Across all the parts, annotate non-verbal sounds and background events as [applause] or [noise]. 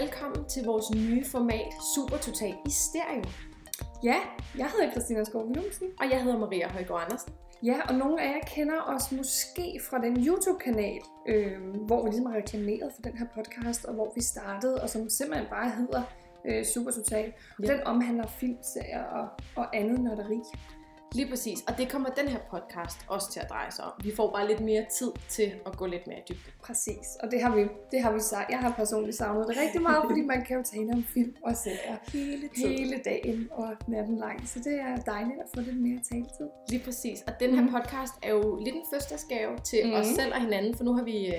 Velkommen til vores nye format Super Total i stereo. Ja, jeg hedder Christina Skov. Og jeg hedder Maria Højgaard Andersen. Ja, og nogle af jer kender os måske fra den YouTube-kanal, øh, hvor vi ligesom har reklameret for den her podcast, og hvor vi startede, og som simpelthen bare hedder øh, Super Total. Og Ja. den omhandler filmserier og, og andet nørderi. Lige præcis, og det kommer den her podcast også til at dreje sig om. Vi får bare lidt mere tid til at gå lidt mere dybden. Præcis, og det har vi, det har vi sagt. Jeg har personligt savnet det rigtig meget, fordi man kan jo tale om film og serier Hele tiden. hele dagen og natten lang. Så det er dejligt at få lidt mere taletid. Lige præcis, og den her Mhm. podcast er jo lidt en fødselsdagsgave til Mhm. os selv og hinanden, for nu har vi øh,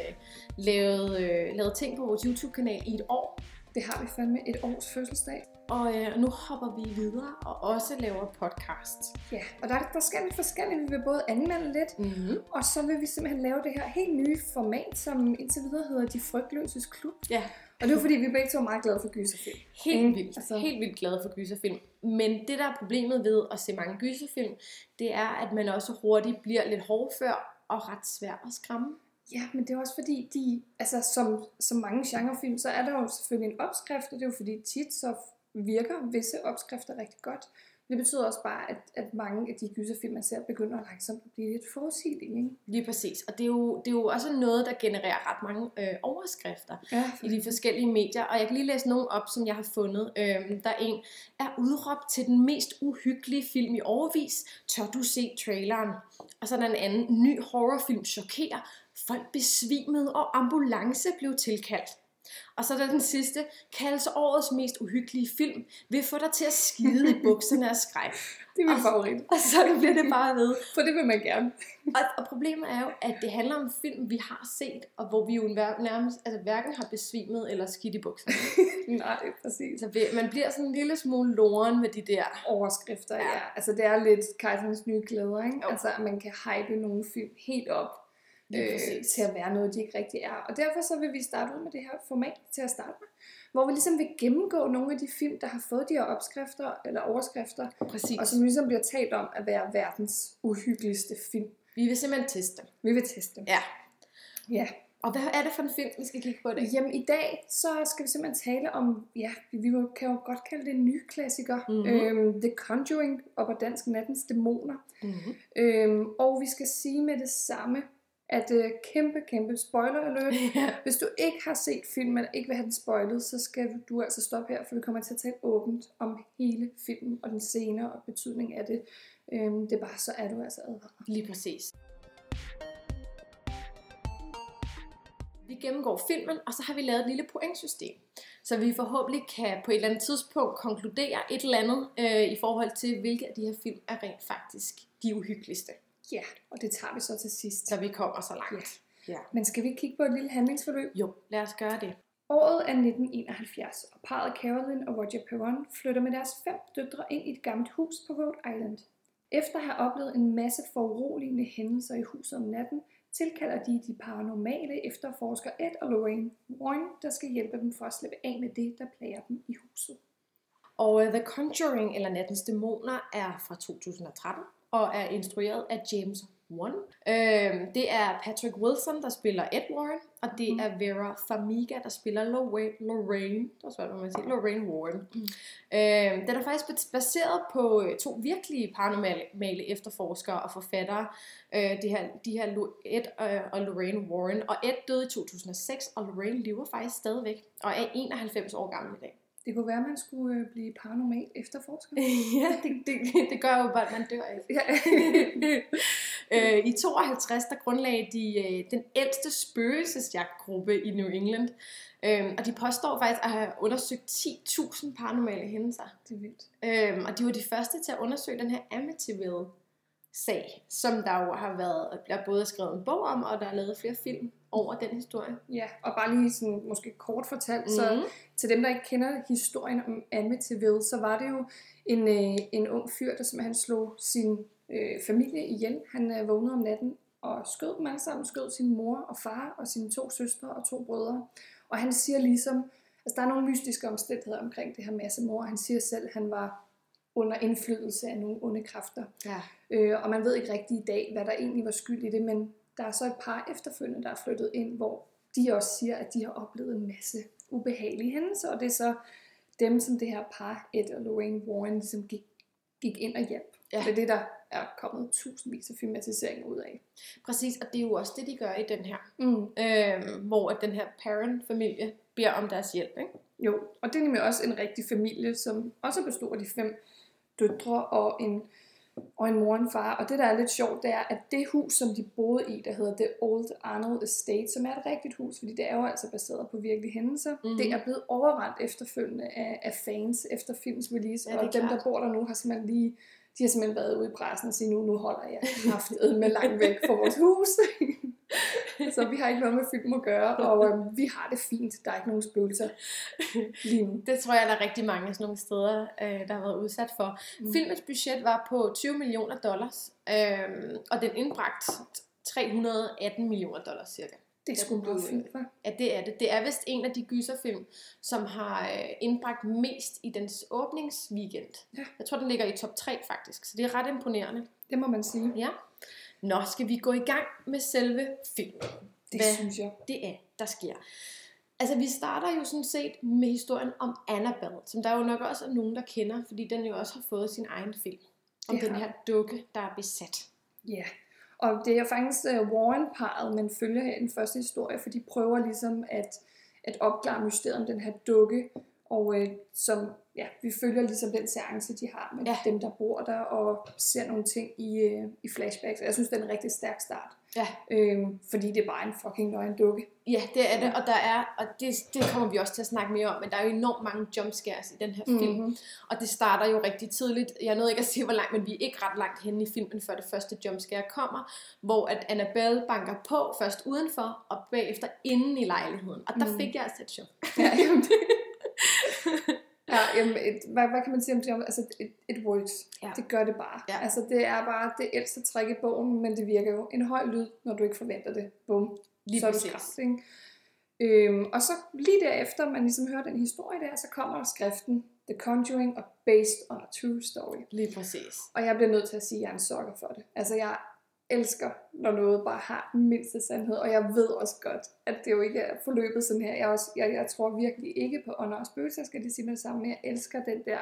lavet, øh, lavet ting på vores YouTube-kanal i et år. Det har vi fandme et års fødselsdag. Og øh, nu hopper vi videre og også laver podcast. Ja, og der, der sker lidt forskelligt. Vi vil både anmelde lidt, Mm-hmm. og så vil vi simpelthen lave det her helt nye format, som indtil videre hedder De Frygtløses Klub. Ja, Og det er fordi, vi begge to er meget glade for gyserfilm. Helt Mm, vildt. altså- Helt vildt glad for gyserfilm. Men det, der er problemet ved at se mange gyserfilm, det er, at man også hurtigt bliver lidt hårdfør og ret svær at skræmme. Ja, men det er også fordi, de, altså som, som mange genrefilm, så er der jo selvfølgelig en opskrift, og det er jo fordi tit så virker visse opskrifter rigtig godt. Det betyder også bare, at, at mange af de gyserfilm, man ser, begynder langsomt at blive lidt forudsigelige. Ikke? Lige præcis. Og det er jo, det er jo også noget, der genererer ret mange øh, overskrifter Ja, i de forskellige medier. Og jeg kan lige læse nogle op, som jeg har fundet. Øhm, der er en, er udråbt til den mest uhyggelige film i overvis. Tør du se traileren? Og så er der en anden, ny horrorfilm chokerer. Folk besvimede, og ambulance blev tilkaldt. Og så er der den sidste, kaldes årets mest uhyggelige film, vil få dig til at skide i bukserne af skræk. [laughs] det er min Og- favorit. Og så bliver det bare ved. For det vil man gerne. Og, og problemet er jo, at det handler om film, vi har set, og hvor vi jo nær- nærmest altså, hverken har besvimet eller skidt i bukserne. [laughs] Nej, præcis. Så man bliver sådan en lille smule loren med de der. overskrifter, Ja. ja. Altså det er lidt kejserens nye klæder, ikke? Jo. Altså at man kan hype nogle film helt op øh, til at være noget, de ikke rigtig er. Og derfor så vil vi starte ud med det her format til at starte med, hvor vi ligesom vil gennemgå nogle af de film, der har fået de her opskrifter eller overskrifter, Præcis. og som ligesom bliver talt om at være verdens uhyggeligste film. Vi vil simpelthen teste. Vi vil teste dem. Ja. Ja. Og hvad er det for en film, vi skal kigge på i dag? Jamen i dag, så skal vi simpelthen tale om, ja, vi kan jo godt kalde det en ny klassiker. Mhm. Øhm, The Conjuring, og på dansk Nattens Dæmoner. Mm-hmm. Øhm, og vi skal sige med det samme, at øh, kæmpe, kæmpe spoiler alert. [laughs] ja. Hvis du ikke har set filmen, eller ikke vil have den spoilet, så skal du altså stoppe her, for vi kommer til at tale åbent om hele filmen og den scener og betydning af det. Øhm, det er bare, så er du altså advaret. Lige præcis. Vi gennemgår filmen, og så har vi lavet et lille pointsystem. Så vi forhåbentlig kan på et eller andet tidspunkt konkludere et eller andet øh, i forhold til, hvilke af de her film er rent faktisk de uhyggeligste. Ja, og det tager vi så til sidst. Så vi kommer så langt. Ja. Men skal vi kigge på et lille handlingsforløb? Jo, lad os gøre det. Året er 1971, og parret Carolyn og Roger Perron flytter med deres fem døtre ind i et gammelt hus på Rhode Island. Efter at have oplevet en masse foruroligende hændelser i huset om natten, tilkalder de de paranormale efterforskere Ed og Lorraine Warren, der skal hjælpe dem for at slippe af med det, der plager dem i huset. Og uh, The Conjuring, eller Nattens Dæmoner, er fra 2013 og er instrueret af James Wan. Øhm, det er Patrick Wilson, der spiller Ed Warren, og det Mhm. er Vera Farmiga, der spiller Lorraine, Lorraine, det var svært, man siger, Lorraine Warren. Øhm, den er faktisk baseret på øh, to virkelige paranormale efterforskere og forfattere, øh, de her, de her Ed øh, og Lorraine Warren. Og Ed døde i 2006, og Lorraine lever faktisk stadigvæk, og er 91 år gammel i dag. Det kunne være, at man skulle øh, blive paranormal efterforsker. [laughs] ja, det, det, det gør jo bare, at man dør ikke. Ja. [laughs] øh, I 52 der grundlagde de øh, den ældste spøgelsesjagtgruppe i New England. Øhm, og de påstår faktisk at have undersøgt 10.000 paranormale hændelser. det er vildt. Øhm, og de var de første til at undersøge den her Amityville sag, som der jo har været, der er både skrevet en bog om, og der er lavet flere film over den historie. Ja, og bare lige sådan, måske kort fortalt, mm. så Mhm. til dem, der ikke kender historien om Amityville, så var det jo en, øh, en ung fyr, der simpelthen slog sin øh, familie ihjel. Han øh, vågnede om natten og skød dem alle sammen. Skød sin mor og far og sine to søstre og to brødre. Og han siger ligesom, altså der er nogle mystiske omstændigheder omkring det her massemord. Han siger selv, at han var under indflydelse af nogle onde kræfter. Ja. Øh, og man ved ikke rigtig i dag, hvad der egentlig var skyld i det, men der er så et par efterfølgende, der er flyttet ind, hvor de også siger, at de har oplevet en masse ubehagelige hændelser, og det er så dem, som det her par, Ed og Lorraine Warren, ligesom gik, gik ind og hjalp. Ja. Ja. Det er det, der er kommet tusindvis af filmatiseringer ud af. Præcis, og det er jo også det, de gør i den her. Mm. Øh, hvor at den her parent-familie beder om deres hjælp, ikke? Jo, og det er nemlig også en rigtig familie, som også består af de fem døtre og en, og en mor og en far. Og det, der er lidt sjovt, det er, at det hus, som de boede i, der hedder The Old Arnold Estate, som er et rigtigt hus, fordi det er jo altså baseret på virkelige hændelser, mm. det er blevet overrendt efterfølgende af, af fans efter filmens release. Ja, og dem, klart. der bor der nu, har simpelthen lige de har simpelthen været ude i pressen og sige, nu, nu holder jeg [laughs] kraftedet med langt væk fra vores hus. [laughs] så vi har ikke noget med film at gøre, og øhm, vi har det fint. Der er ikke nogen spøgelser lige nu. Det tror jeg, der er rigtig mange af sådan nogle steder, øh, der har været udsat for. Mm. Filmens budget var på 20 millioner dollars, øh, og den indbragte 318 millioner dollars cirka. Det er Ja, sgu meget fint, hva'? Ja, det er det. Det er vist en af de gyserfilm, som har øh, indbragt mest i dens åbningsweekend. Ja. Jeg tror, den ligger i top 3 faktisk, så det er ret imponerende. Det må man sige. Ja. Nå, skal vi gå i gang med selve filmen? Det Hvad? synes jeg. det er, der sker. Altså, vi starter jo sådan set med historien om Annabelle, som der jo nok også er nogen, der kender, fordi den jo også har fået sin egen film. Om Det den her dukke, der er besat. Ja. Og det er faktisk uh, Warren-parret, man følger her i den første historie, for de prøver ligesom at, at opklare mysteriet om den her dukke, og uh, som, ja, vi følger ligesom den seance, de har med Ja. dem, der bor der, og ser nogle ting i, uh, i flashbacks. Jeg synes, det er en rigtig stærk start, Ja. øhm, fordi det er bare en fucking nøgen dukke. Ja, det er det, og der er, og det, det kommer vi også til at snakke mere om, men der er jo enormt mange jumpscares i den her film. Mhm. Og det starter jo rigtig tidligt. Jeg nåede ikke at sige, hvor langt, men vi er ikke ret langt henne i filmen, før det første jumpscare kommer, hvor at Annabelle banker på, først udenfor, og bagefter inden i lejligheden. Og der Mm. fik jeg altså et chok. Ja, jamen, det, ja, jamen, et, hvad, hvad kan man sige om det? Altså, it, it works. Ja. Det gør det bare. Ja. Altså, det er bare det ældste træk i bogen, men det virker jo. En høj lyd, når du ikke forventer det. Bum. Lige så er du ikke? Øhm, og så lige derefter, man ligesom hører den historie der, så kommer skriften The Conjuring og Based on a True Story. Lige præcis. Og jeg bliver nødt til at sige, at jeg er en sokker for det. Altså, jeg elsker, når noget bare har den mindste sandhed, og jeg ved også godt, at det jo ikke er forløbet sådan her. Jeg, også, jeg, jeg tror virkelig ikke på ånder og spøgelser, skal det sige med det samme, men jeg elsker den der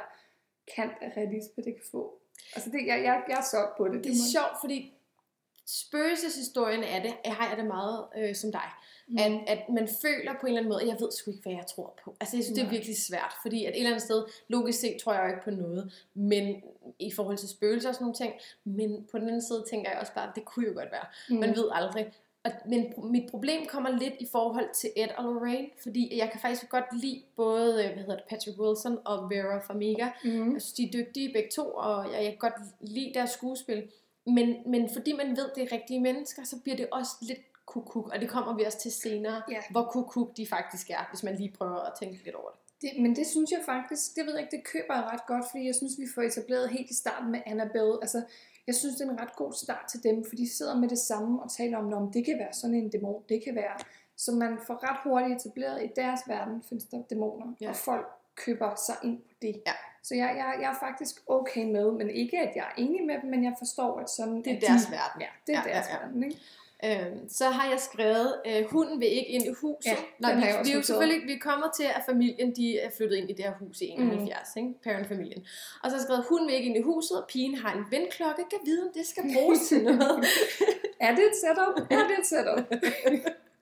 kant af realisme, det kan få. Altså, det, jeg, jeg, jeg er solgt på det. Det er sjovt, fordi spøgelseshistorien er det, jeg har jeg det meget øh, som dig. Mm. At, at man føler på en eller anden måde, at jeg ved sgu ikke, hvad jeg tror på. Altså jeg synes, det er Nej. virkelig svært, fordi at et eller andet sted, logisk set tror jeg jo ikke på noget, men i forhold til spøgelser og sådan nogle ting, men på den anden side tænker jeg også bare, at det kunne jo godt være. Mm. Man ved aldrig. Og, men mit problem kommer lidt i forhold til Ed og Lorraine, fordi jeg kan faktisk godt lide både øh, hvad hedder det, Patrick Wilson og Vera Farmiga. Mm. Jeg synes, de er dygtige begge to, og jeg, jeg kan godt lide deres skuespil. Men, men fordi man ved, det er rigtige mennesker, så bliver det også lidt kukuk, og det kommer vi også til senere, Ja. hvor kukuk de faktisk er, hvis man lige prøver at tænke lidt over det. Det, men det synes jeg faktisk, det ved jeg ikke, det køber jeg ret godt, fordi jeg synes, vi får etableret helt i starten med Annabelle. Altså, jeg synes, det er en ret god start til dem, for de sidder med det samme og taler om, om det kan være sådan en dæmon, det kan være. Så man får ret hurtigt etableret i deres verden, findes der dæmoner, Ja. og folk køber sig ind på det. Ja. Så jeg, jeg, jeg er faktisk okay med, men ikke at jeg er enig med dem, men jeg forstår, at sådan Det er deres de, verden. Ja, det er Ja, deres ja, ja. verden, ikke? Øhm, så har jeg skrevet, øh, hunden vil ikke ind i huset. Ja, Nå, vi, vi er jo noteret. selvfølgelig vi er kommet til, at familien de er flyttet ind i det her hus i 71, mm. ikke? parentfamilien. Og så har jeg skrevet, hunden vil ikke ind i huset, og pigen har en vendklokke. Kan vide, om det skal bruges til noget. [laughs] Er det et setup? Er det et setup? [laughs]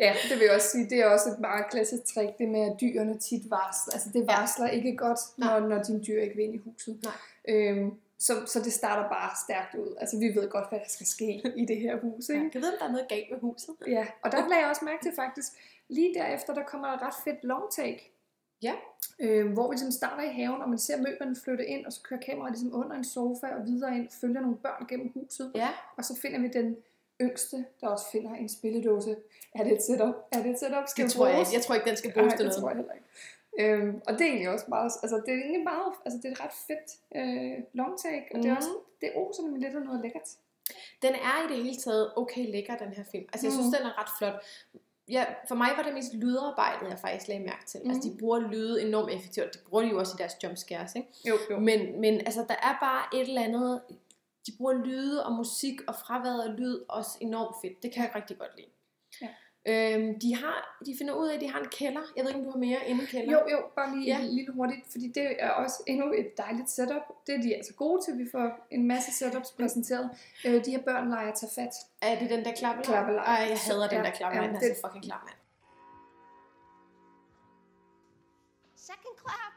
ja, det vil jeg også sige. Det er også et meget klassisk trick, det med, at dyrene tit varsler. Altså, det Ja. varsler ikke godt, når, når dine dyr ikke vil ind i huset. Nej. Øhm, så, så det starter bare stærkt ud. Altså, vi ved godt, hvad der skal ske i det her hus, ikke? Jeg kan vide, om der er noget galt med huset. Ja, og der lagde jeg også mærke til faktisk, lige derefter, der kommer et ret fedt long take. Ja. Øh, hvor vi ligesom starter i haven, og man ser møblerne flytte ind, og så kører kameraet ligesom under en sofa og videre ind, følger nogle børn gennem huset. Ja, Og så finder vi den yngste, der også finder en spilledåse. Er det et setup? Er det et setup? Skal det det tror jeg ikke. Jeg tror ikke, den skal bruges til det noget. tror jeg heller ikke. Øhm, og det er egentlig også meget, altså det er egentlig meget, altså det er et ret fedt øh, long take, og mm. det er også, det oser nemlig lidt af noget lækkert. Den er i det hele taget okay lækker, den her film. Altså, jeg synes, Mhm. den er ret flot. Ja, for mig var det mest lydarbejdet, jeg faktisk lagde mærke til. Mm. Altså, de Mhm. bruger lyde enormt effektivt. Det bruger de jo også i deres jumpscares, ikke? Jo, jo. Men, men altså, der er bare et eller andet... De bruger lyde og musik og fraværet af lyd også enormt fedt. Det kan jeg rigtig godt lide. Ja. Øhm, de, har, de finder ud af, at de har en kælder. Jeg ved ikke, om du har mere end en kælder. Jo, jo, bare lige Ja. lille hurtigt, fordi det er også endnu et dejligt setup. Det er de altså gode til, vi får en masse setups præsenteret. Øh, de her børn leger tage fat. Er det den der klappeleg? Klappeleg. Ej, jeg hader den Ja, der klappeleg. ja, Den er det- så fucking klam, mand. Second clap.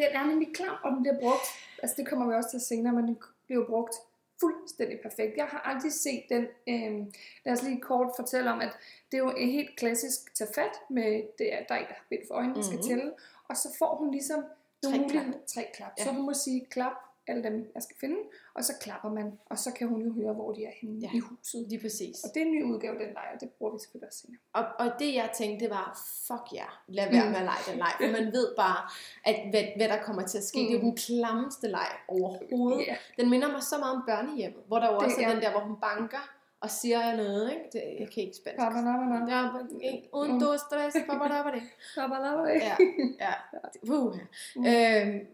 Den er nemlig klar, og den bliver brugt. Altså det kommer vi også til senere, men den bliver brugt fuldstændig perfekt. Jeg har aldrig set den. Øh, lad os lige kort fortælle om, at det er jo en helt klassisk tage fat med, det er, der er en, der har bind for øjnene, mm-hmm. skal Mhm. tælle. Og så får hun ligesom Tre nogle klap. muligheder. Tre klap. Ja. Så hun må sige klap, alle dem jeg skal finde, og så klapper man, og så kan hun jo høre, hvor de er henne Ja. i huset. Lige præcis. Og det er en ny udgave, den leger, det bruger vi selvfølgelig også senere. Og, og det jeg tænkte, det var, fuck ja, yeah, lad være Mm. med at lege den leg. For man ved bare, at hvad, hvad der kommer til at ske. Mm. Det er jo Mm. den klammeste leg overhovedet. Ja. Den minder mig så meget om børnehjemmet, hvor der jo Det også er er- den der, hvor hun banker og siger noget, ikke? Det, jeg kan ikke spansk. Ja, un, dos, tres, babadabada. Babadabada. Ja, ja. [laughs] Uh. Øhm,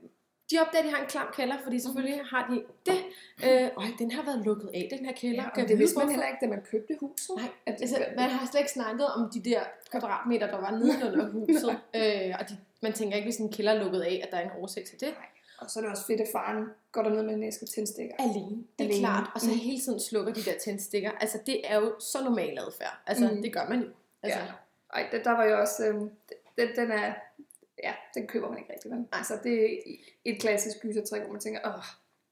de opdager, at de har en klam kælder, fordi selvfølgelig har de det. Øh, øj, den har været lukket af, den her kælder. Ja, og det vidste man heller ikke, da man købte huset. Nej, At, altså, man har slet ikke snakket om de der kvadratmeter, der var nedenunder [laughs] huset. øh, og de, man tænker ikke, hvis en kælder er lukket af, at der er en årsag til det. Og så er det også fedt, at faren går derned med en æske tændstikker. Alene, det er Alene. klart. Og så Mm. hele tiden slukker de der tændstikker. Altså, det er jo så normal adfærd. Altså, Mm. det gør man jo. Altså, Ja. Ej, der, der var jo også... Øhm, den, den er... Ja, den køber man ikke rigtig, vel? Altså, det er et klassisk gysertræk, hvor man tænker, åh,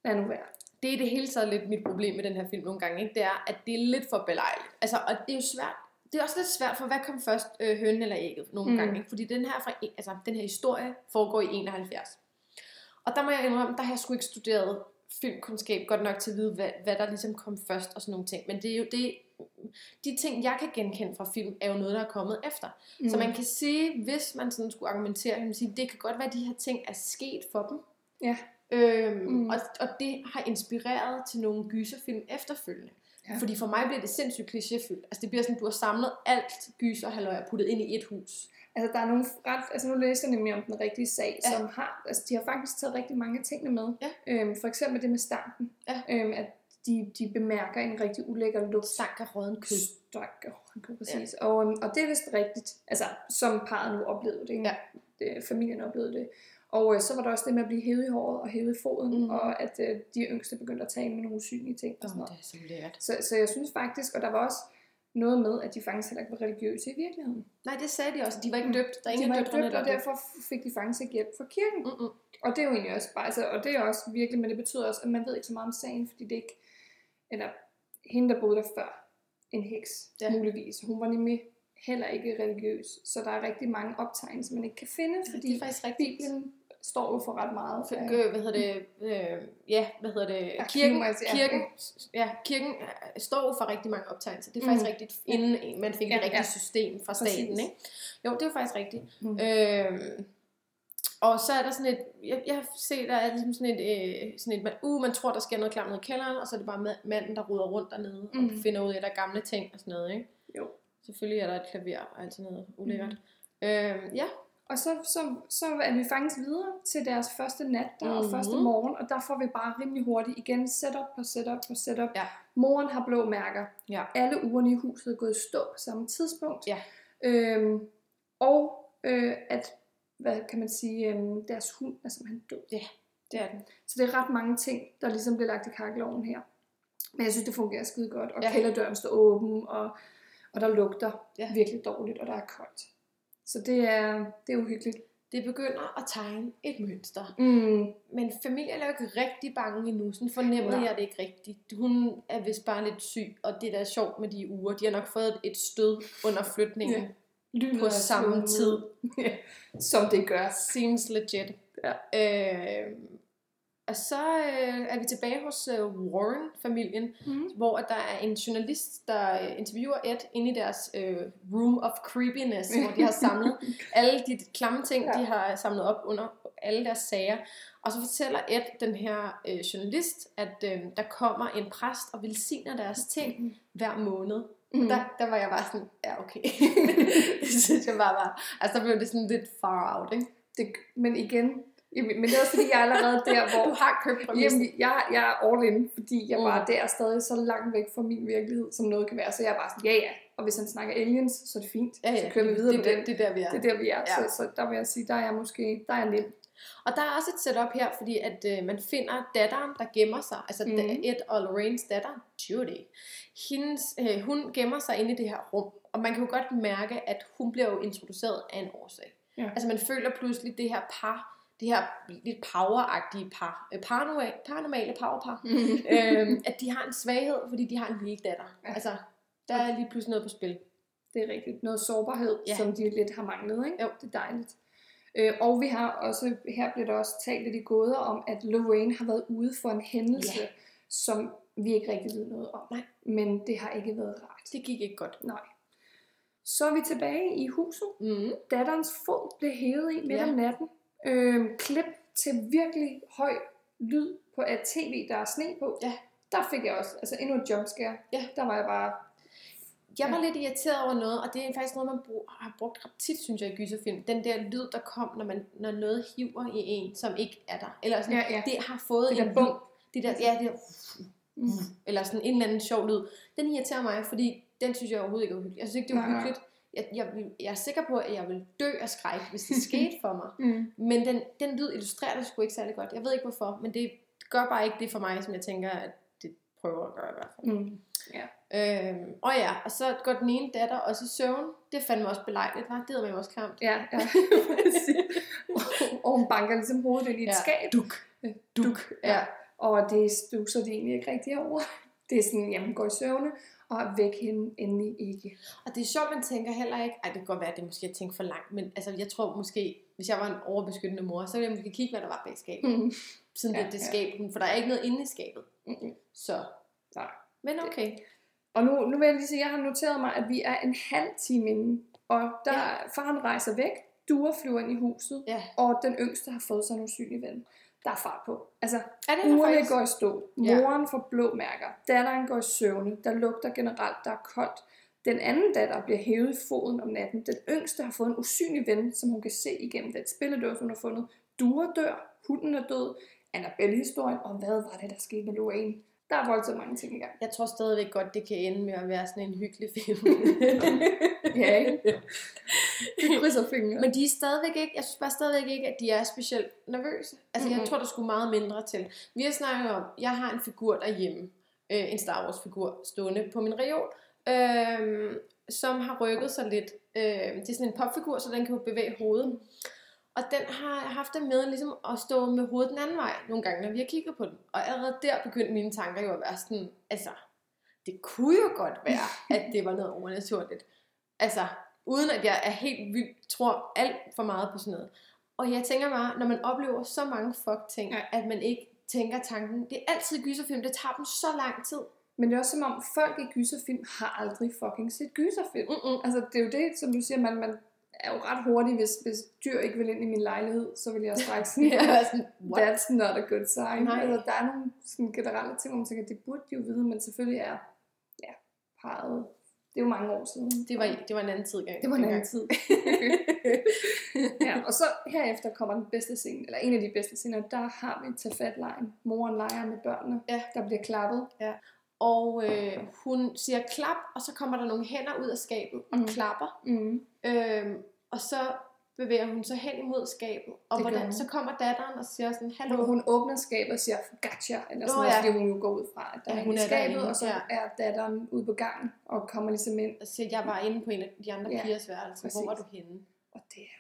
lad nu være. det er i det hele taget lidt mit problem med den her film nogle gange, ikke? det er, at det er lidt for belejligt. Altså, og det er jo svært. Det er også lidt svært, for hvad kom først, øh, hønen eller ægget, nogle mm. gange. Ikke? Fordi den her, fra, altså, den her historie foregår i 71. Og der må jeg indrømme, der har jeg sgu ikke studeret filmkundskab godt nok til at vide, hvad, hvad der ligesom kom først og sådan nogle ting. Men det er jo det, de ting, jeg kan genkende fra film, er jo noget, der er kommet efter. Mm. Så man kan sige, hvis man sådan skulle argumentere, kan man sige, det kan godt være, at de her ting er sket for dem. Ja. Øhm, Mm. og, og det har inspireret til nogle gyserfilm efterfølgende. Ja. Fordi for mig bliver det sindssygt klichéfyldt. Altså det bliver sådan, du har samlet alt gyser og puttet ind i et hus. Altså, der er nogle ret... Altså, nu læser jeg nemlig om den rigtige sag, Ja. som har... Altså, de har faktisk taget rigtig mange af tingene med. Ja. Øhm, for eksempel det med stanken. Ja. Øhm, at de, de bemærker en rigtig ulækker lugt. Stank af råden kød. Stank, oh, præcis. Ja. Og, øhm, og det er vist rigtigt. Altså, som parret nu oplevede det, ikke? Ja. Det, familien oplevede det. Og øh, så var der også det med at blive hævet i håret og hævet i foden, mm. og at øh, de yngste begyndte at tale med nogle usynlige ting og sådan noget. det er så lært. Så, så jeg synes faktisk, og der var også noget med, at de faktisk heller ikke var religiøse i virkeligheden. Nej, det sagde de også. De var ikke Mm. døbt. Der er de ingen var ikke døbt, og er derfor fik de faktisk ikke hjælp fra kirken. Mm-mm. Og det er jo egentlig også bare, altså, og det er også virkelig, men det betyder også, at man ved ikke så meget om sagen, fordi det ikke, eller hende, der boede der før, en heks, Ja. muligvis. Hun var nemlig heller ikke religiøs, så der er rigtig mange optegnelser, man ikke kan finde, fordi det er faktisk rigtigt. Bibelen står jo for ret meget. For, øh, hvad hedder det, øh, ja, hvad hedder det, kirken, ja. kirken, ja, kirken øh, står jo for rigtig mange optegnelser. Det er faktisk Mm. rigtigt, inden man fik Ja, et rigtigt ja. system fra Præcis. staten, ikke? Jo, det er faktisk rigtigt. Mm. Øhm, og så er der sådan et, jeg, jeg har set, der er ligesom sådan et, øh, sådan et man, uh, man tror, der sker noget klamt nede i kælderen, og så er det bare ma- manden, der ruder rundt dernede, mm. Mm. og finder ud af, at der er gamle ting og sådan noget, ikke? Jo. Selvfølgelig er der et klaver og alt sådan noget ulækkert. Mm. Øhm, ja, Og så, så, så er vi faktisk videre til deres første nat der, mm-hmm. og Mhm. første morgen, og der får vi bare rimelig hurtigt igen setup på setup på setup. Ja. Moren har blå mærker. Ja. Alle ugerne i huset er gået i stå på samme tidspunkt. Ja. Øhm, og øh, at, hvad kan man sige, øhm, deres hund er simpelthen død. det er den. Så det er ret mange ting, der ligesom bliver lagt i kakkeloven her. Men jeg synes, det fungerer skide godt, og Ja. ja. kælderdøren står åben, og, og der lugter Ja. ja. virkelig dårligt, og der er koldt. Så det er, det er uhyggeligt. Det begynder at tegne et mønster. Mm. Men familien er jo ikke rigtig bange endnu. Sådan fornemmede Nej. jeg det ikke rigtigt. Hun er vist bare lidt syg, og det der er sjovt med de uger. De har nok fået et stød under flytningen Ja. Ja. på samme slået tid. Som det gør. Seems legit. Ja. Øh, og så øh, er vi tilbage hos øh, Warren-familien, Mm. hvor at der er en journalist, der øh, interviewer Ed inde i deres øh, room of creepiness, hvor de har [laughs] samlet alle de klamme ting, Ja. de har samlet op under alle deres sager. Og så fortæller Ed, den her øh, journalist, at øh, der kommer en præst og velsigner deres ting hver måned. Mm. Mm. Der, der var jeg bare sådan, ja okay. [laughs] det synes jeg bare var, altså der blev det sådan lidt far out, ikke? Det, men igen, Jamen, men det er også fordi, jeg er allerede der, hvor... Du har købt præmissen. Jamen, jeg, jeg er all in, fordi jeg Mm. bare der er stadig så langt væk fra min virkelighed, som noget kan være. Så jeg er bare sådan, ja ja. Og hvis han snakker aliens, så er det fint. Ja, ja. Så kører vi videre det, på det, den. det, er der, vi er. Det er der, vi er. Ja. Så, så der vil jeg sige, der er jeg måske, der er jeg nem. Og der er også et setup her, fordi at øh, man finder datteren, der gemmer sig, altså mm. Ed og Lorraines datter, Judy. Hendes, øh, hun gemmer sig inde i det her rum, og man kan jo godt mærke, at hun bliver jo introduceret af en årsag. Ja. Altså man føler pludselig det her par, det her lidt poweragtige par, øh, paranormale, paranormale powerpar, [laughs] øhm, at de har en svaghed, fordi de har en lille datter. Ja. Altså, der er lige pludselig noget på spil. Det er rigtigt. Noget sårbarhed, ja. som de lidt har manglet. Ikke? Jo. Det er dejligt. Øh, og vi har også, her bliver der også talt lidt i gåder om, at Lorraine har været ude for en hændelse, Ja. som vi ikke rigtig ved noget om. Nej. Men det har ikke været rart. Det gik ikke godt. Nej. Så er vi tilbage i huset. Mm. Datterens fod blev hævet i midt Ja. om natten. Øhm, klip til virkelig høj lyd på et tv, der er sne på. Ja. Der fik jeg også altså endnu et jumpscare. Ja. Der var jeg bare... Jeg var lidt irriteret over noget, og det er faktisk noget, man brug, har brugt ret tit, synes jeg, i gyserfilm. Den der lyd, der kom, når, man, når noget hiver i en, som ikke er der. Eller sådan, Ja, ja. det har fået Det en bump. Det der, ja, det der, Mm. eller sådan en eller anden sjov lyd. Den irriterer mig, fordi den synes jeg overhovedet ikke er uhyggelig. Jeg synes ikke, det er uhyggeligt. Jeg, jeg, jeg er sikker på, at jeg vil dø af skræk, hvis det [laughs] skete for mig. Mm. Men den, den lyd illustrerer det sgu ikke særlig godt. Jeg ved ikke hvorfor, men det gør bare ikke det for mig, som jeg tænker, at det prøver at gøre i hvert fald. Mm. Øhm, og ja, og så går den ene datter også i søvn. Det fandme også belejligt, var. Det havde jo også klamt. Ja, [laughs] ja. og hun banker ligesom hovedet ind i et Ja. skab. Duk. Duk. Ja. Og det stusser de egentlig ikke rigtig over. Det er sådan, jamen går i søvne, og væk hende endelig ikke. Og det er sjovt, man tænker heller ikke, ej det kan godt være, at det måske er tænkt for langt, men altså jeg tror måske, hvis jeg var en overbeskyttende mor, så ville jeg måske kigge, hvad der var bag skabet. Mm. Siden Ja, det, det ja. skab, for der er ikke noget inde i skabet. Mm-mm. Så. Nej. Men okay. Og nu, nu vil jeg lige sige, at jeg har noteret mig, at vi er en halv time inde. Og der Ja. ja. faren rejser væk, duer flyver ind i huset, Ja. og den yngste har fået sig en usynlig ven. Der er fart på. Altså, Er det ugerne faktisk? går i stå. Ja. Moren får blå mærker. Datteren går i søvne. Der lugter generelt, der er koldt. Den anden datter bliver hævet i foden om natten. Den yngste har fået en usynlig ven, som hun kan se igennem den spilledåse, hun har fundet. Duer dør. Hunden er død. Annabelle-historien. Og hvad var det, der skete med Lorraine? Der er voldsomt mange ting i gang. Jeg tror stadigvæk godt, det kan ende med at være sådan en hyggelig film. [laughs] Ja, ikke? Vi krydser fingre. Men de er stadigvæk ikke, jeg synes bare stadigvæk ikke, at de er specielt nervøse. Altså, jeg Mhm. tror, der skulle meget mindre til. Vi har snakket om, jeg har en figur derhjemme, øh, en Star Wars figur, stående på min reol, øh, som har rykket sig lidt. Øh, det er sådan en popfigur, så den kan jo bevæge hovedet. Og den har haft det med ligesom at stå med hovedet den anden vej nogle gange, når vi har kigget på den. Og allerede der begyndte mine tanker jo at være sådan, altså, det kunne jo godt være, [laughs] at det var noget overnaturligt. Altså, uden at jeg er helt vildt, tror alt for meget på sådan noget. Og jeg tænker bare, når man oplever så mange fuck ting, Ja. at man ikke tænker tanken, det er altid gyserfilm, det tager dem så lang tid. Men det er også som om, folk i gyserfilm har aldrig fucking set gyserfilm. Mm-mm. Altså, det er jo det, som du siger, man, man er jo ret hurtig, hvis, hvis dyr ikke vil ind i min lejlighed, så vil jeg straks [laughs] [laughs] sådan, er sådan, that's not a good sign. Nej. Altså, der er nogle sådan generelle ting, hvor man tænker, det burde de jo vide, men selvfølgelig er ja, parret, det er jo mange år siden. Det var, det var en anden tid gang. det var en anden dengang. tid. [laughs] ja, og så herefter kommer den bedste scene, eller en af de bedste scener, der har vi tage fat lejen. Moren leger med børnene, Ja. der bliver klappet. Og øh, hun siger klap, og så kommer der nogle hænder ud af skabet og Mm. klapper. Mm. Øhm, og så bevæger hun sig hen imod skabet. Og Det hvordan, så kommer datteren og siger sådan, hallo. Hun, åbner skabet og siger, gotcha, eller sådan noget, ja. fordi hun jo går ud fra, at der Ja, er hun er skabet, derinde, og så ja. er datteren ude på gangen og kommer ligesom ind. Og siger, jeg var inde på en af de andre Ja, pigers værelse. Hvor var du præcis. henne? Og det er,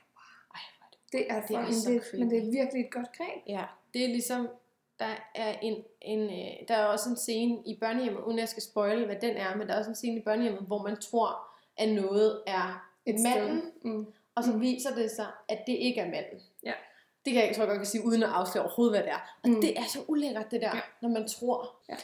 Ej, hvor er det. det er, Det er så creepy. men det er virkelig et godt greb. Ja, det er ligesom, der er, en, en, øh, der er også en scene i børnehjemmet, uden at jeg skal spoile, hvad den er, men der er også en scene i børnehjemmet, hvor man tror, at noget er Et manden, sted. Mm. og så Mm. viser det sig, at det ikke er manden. Ja. Det kan jeg, tror jeg godt kan sige, uden at afsløre overhovedet, hvad det er. Og Mm. det er så ulækkert, det der, ja. når man tror. Ja.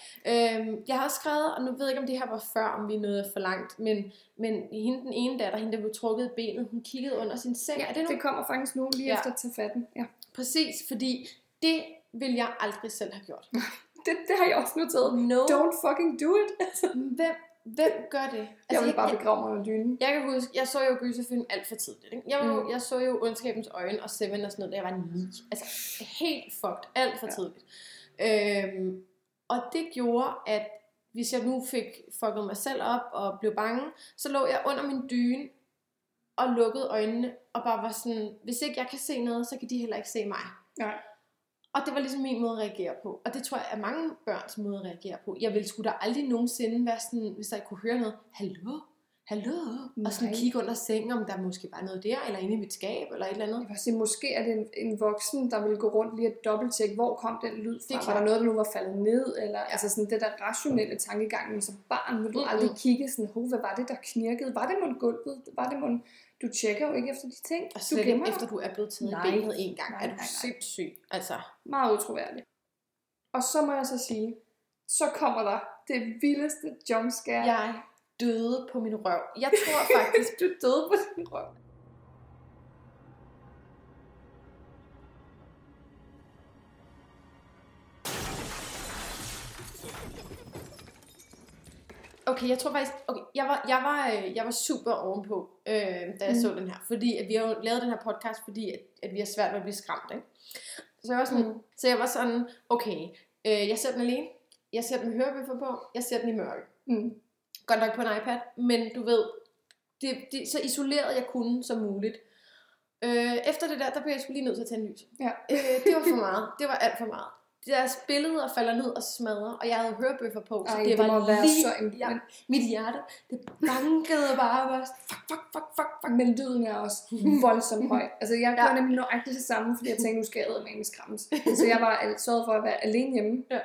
Øhm, jeg har også skrevet, og nu ved jeg ikke, om det her var før, om vi nåede for langt, men, men hende, den ene datter, hende der blev trukket i benet, hun kiggede under sin seng. Ja, er det nu? det kommer faktisk nu, lige Ja. efter at tage fatten. Ja. Præcis, fordi det vil jeg aldrig selv have gjort. [laughs] Det, det har jeg også noteret. No. Don't fucking do it. Altså, Hvem, hvem gør det? jeg vil bare begrave mig under dynen. jeg kan huske, jeg så jo gyserfilm alt for tidligt. Ikke? Jeg, var, Mm. mm. jeg så jo Ondskabens Øjne og Seven og sådan noget, da jeg var ni. Altså helt fucked, alt for Ja. tidligt. Øhm, og det gjorde, at hvis jeg nu fik fucket mig selv op og blev bange, så lå jeg under min dyne og lukkede øjnene og bare var sådan, hvis ikke jeg kan se noget, så kan de heller ikke se mig. Nej. Og det var ligesom min måde at reagere på. Og det tror jeg er mange børns måde at reagere på. Jeg ville sgu da aldrig nogensinde være sådan, hvis jeg kunne høre noget, hallo, hallo, og sådan Nej. kigge under sengen, om der måske var noget der, eller inde i mit skab, eller et eller andet. Jeg vil sige, måske er det en, en voksen, der vil gå rundt lige og dobbelttjekke, hvor kom den lyd Det fra? Var klart. der noget, der nu var faldet ned? Eller, ja. Altså sådan det der rationelle tankegang, men som barn vil du Mm-mm. aldrig kigge sådan, Hov, hvad var det, der knirkede? Var det mon gulvet? Var det mon... Du tjekker jo ikke efter de ting. Og Du glemmer efter du er blevet taget Nej. i benet en gang. Nej, er du nej, nej. sindssyg? Altså, Meget utroværdigt. Og så må jeg så sige, så kommer der det vildeste jumpscare. jeg døde på min røv. Jeg tror [laughs] faktisk, du døde på din røv. Okay, jeg tror faktisk, okay, jeg var, jeg var, øh, jeg var super ovenpå, øh, da jeg Mm. så den her. Fordi at vi har jo lavet den her podcast, fordi at, at vi har svært ved at blive skræmt, ikke? Så jeg var sådan, mm. så jeg var sådan okay, øh, jeg ser den alene, jeg ser den med hørebøffer på, jeg ser den i mørke. Mm. Godt nok på en iPad, men du ved, det, det, så isoleret jeg kunne som muligt. Øh, efter det der, der blev jeg sgu lige nødt til at tænde lys. Ja. Øh, det var for [laughs] meget. Det var alt for meget. Deres billeder falder ned og smadrer, og jeg havde hørebøffer på, så Ej, det, det var må være lige, så im- ja, mit hjerte, det bankede bare, var fuck, fuck, fuck, fuck, fuck. Men lyden er også [laughs] voldsomt høj. Altså, jeg gjorde Ja. nemlig nøjagtigt det samme, fordi jeg tænkte, nu skal jeg med med skræmmes. [laughs] Så jeg var sørget for at være alene hjemme. Ja.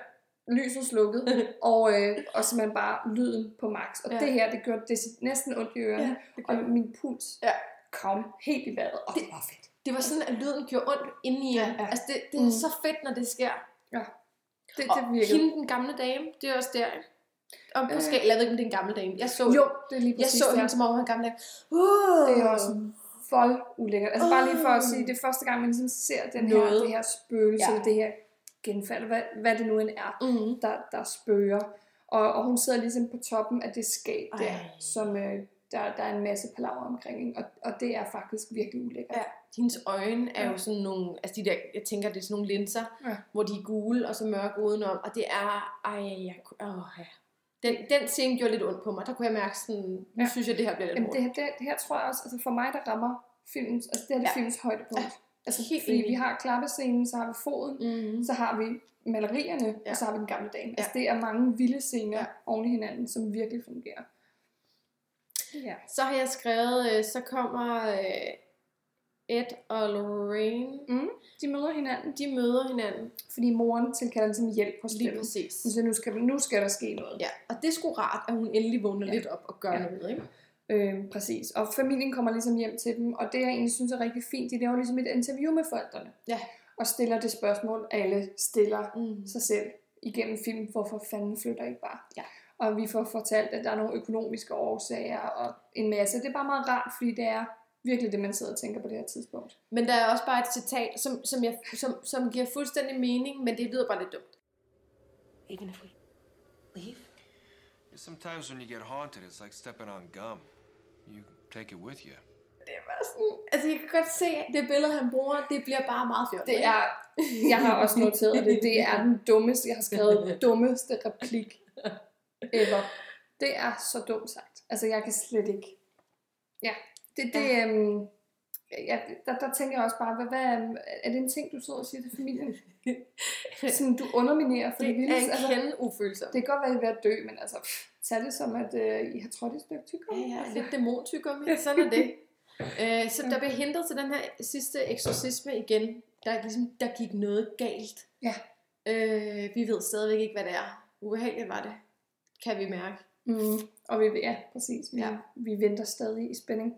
Lyset slukket, [laughs] og, øh, og simpelthen bare lyden på max. Og Ja. det her, det gjorde det næsten ondt i ørerne. Ja, og min puls Ja. kom helt i vejret. Og det, Det- var fedt. det var sådan, at lyden gjorde ondt inde i Ja, ja, ja. Altså, det, det er Mm. så fedt, når det sker. Det, Og det virkede. hende, den gamle dame, det er også der. Om på Øh. skala, jeg ved ikke, om det er en gammel dame. Jeg så, Jo, det er lige jeg præcis så det hende, her. som om hun en gammel dame. Uh, Det er også vold ulækkert. Altså bare lige for at Åh. sige, det er første gang, man ligesom ser den her, Noget. det her spøgelse, Ja. ja. det her genfald, hvad, hvad det nu end er. Mm. der, der spørger. Og, og hun sidder ligesom på toppen af det skab der, Ej. som øh, der, der er en masse palaver omkring. Og, og det er faktisk virkelig ulækkert. Ja, hendes øjne er jo sådan nogle, altså de der, jeg tænker, det er sådan nogle linser, Ja. hvor de er gule og så mørke udenom, og det er, ej, jeg, åh, ja. Den, den scene gjorde lidt ondt på mig, der kunne jeg mærke sådan, nu Ja. synes jeg, det her bliver lidt Jamen, det, her, det, det her tror jeg også, altså for mig, der rammer filmens, altså det er det ja. Filmens højdepunkt. Ja. Altså, Helt fordi enig. vi har klappescenen, så har vi foden, Mm. så har vi malerierne, ja. Og så har vi den gamle dame. Altså Ja. det er mange vilde scener ja. Ja. oven i hinanden, som virkelig fungerer. Ja. Så har jeg skrevet, øh, så kommer øh, Ed og Lorraine, Mm. De møder hinanden, de møder hinanden fordi moren tilkalder ligesom hjælp på lige stedet. præcis. Så nu skal, nu skal der ske noget. Ja, og det er sgu rart, at hun endelig vågner Ja. lidt op og gør Ja. noget, ikke? Øh, præcis. Og familien kommer ligesom hjem til dem, og det jeg egentlig synes er rigtig fint, de laver ligesom et interview med forældrene. Ja. Og stiller det spørgsmål, alle stiller Mm. sig selv igennem film, hvorfor fanden flytter ikke bare? Ja. Og vi får fortalt, at der er nogle økonomiske årsager og en masse. Det er bare meget rart, fordi det er virkelig det, man sidder og tænker på det her tidspunkt. Men der er også bare et citat, som, som, jeg, som, som giver fuldstændig mening, men det lyder bare lidt dumt. Even if we leave? Sometimes when you get haunted, it's like stepping on gum. You take it with you. Det var sådan, altså jeg kan godt se, at det billede, han bruger, det bliver bare meget fjollet. Det er, jeg har også noteret det, det er den dummeste, jeg har skrevet [laughs] dummeste replik ever. Det er så dumt sagt. Altså jeg kan slet ikke. Ja, det, det, ja. øhm, ja, der, der tænker jeg også bare, hvad, hvad, er det en ting, du sidder og siger til familien? [laughs] Sådan, du underminerer for det, det er en Altså, kende ufølsom. det kan godt være, at I er ved at dø, men altså, pff, tag det som, at øh, I har trådt et stykke tykker. Ja, ja, lidt dæmontyggummi, sådan er det. Øh, så der blev hentet til den her sidste eksorcisme igen, der, ligesom, der gik noget galt. Ja. Øh, vi ved stadigvæk ikke, hvad det er. Ubehageligt var det, kan vi mærke. Mm, og vi, ja, præcis. Vi. Ja. vi venter stadig i spænding.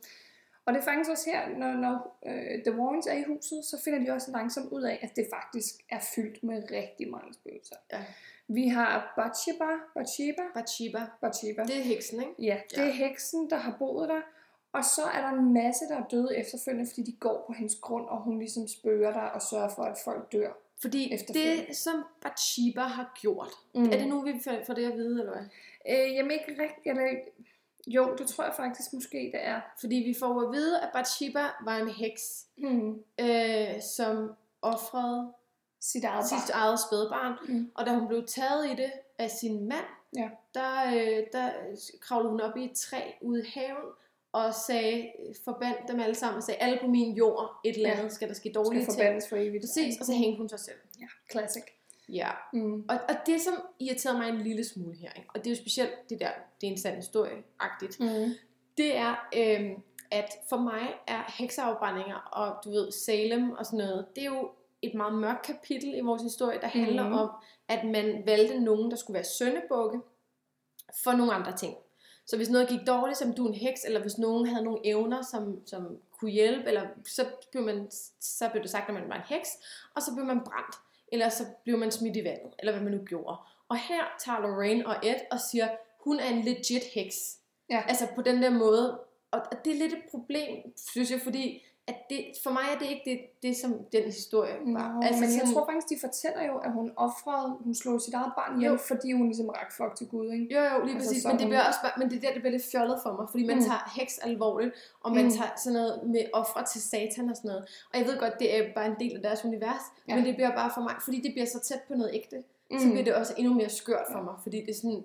Og det faktisk også her, når, når øh, The Warrens er i huset, så finder de også langsomt ud af, at det faktisk er fyldt med rigtig mange spøgelser. Ja. Vi har Bathsheba, Bathsheba, Bathsheba. Bathsheba. Det er heksen, ikke? Ja, det Ja. er heksen, der har boet der. Og så er der en masse, der er døde efterfølgende, fordi de går på hendes grund, og hun ligesom spørger der og sørger for, at folk dør Fordi det, som Bathsheba har gjort, Mm. er det nu, vi får får det at vide, eller hvad? Øh, jamen ikke rigtigt, eller... Jo, det tror jeg faktisk måske, det er. Fordi vi får at vide, at Bathsheba var en heks, Hmm. øh, som offrede Sit eget sit barn. eget spædbarn. Mm. Og da hun blev taget i det af sin mand, Ja. der, øh, der kravlede hun op i et træ ude i haven, og sagde, forbandt dem alle sammen, og sagde, alle på min jord, et eller Ja. andet skal der ske Skal dårlige ting. forbandes for evigt. Præcis, og så hængte hun sig selv. Ja, classic. Ja. Mm. Og, og det, som irriterede mig en lille smule her, ikke? og det er jo specielt det der, det er en sand historie-agtigt, Mm. det er, øhm, at for mig er hekseafbrændinger og du ved, Salem og sådan noget, det er jo et meget mørkt kapitel i vores historie, der handler Mhm. om, at man valgte nogen, der skulle være søndebukke for nogle andre ting. Så hvis noget gik dårligt, som du er en heks, eller hvis nogen havde nogle evner, som, som kunne hjælpe, eller så blev, man, så blev det sagt, at man var en heks, og så blev man brændt, eller så blev man smidt i vandet, eller hvad man nu gjorde. Og her tager Lorraine og Ed og siger, hun er en legit heks. Ja. Altså på den der måde. Og og det er lidt et problem, synes jeg, fordi at det, for mig er det ikke det, det som den historie var. altså, men jeg sådan- tror faktisk, de fortæller jo, at hun offrede, hun slog sit eget barn ihjel, Jo. fordi hun ligesom rak fuck til Gud, ikke? Jo, jo, lige Altså, præcis. Men det, hun- bliver også men det er der, det bliver lidt fjollet for mig, fordi man Mm. tager heks alvorligt, og man Mm. tager sådan noget med ofre til satan og sådan noget. Og jeg ved godt, det er bare en del af deres univers, Ja. men det bliver bare for mig, fordi det bliver så tæt på noget ægte, mm. så bliver det også endnu mere skørt for mig, fordi det er sådan, nej,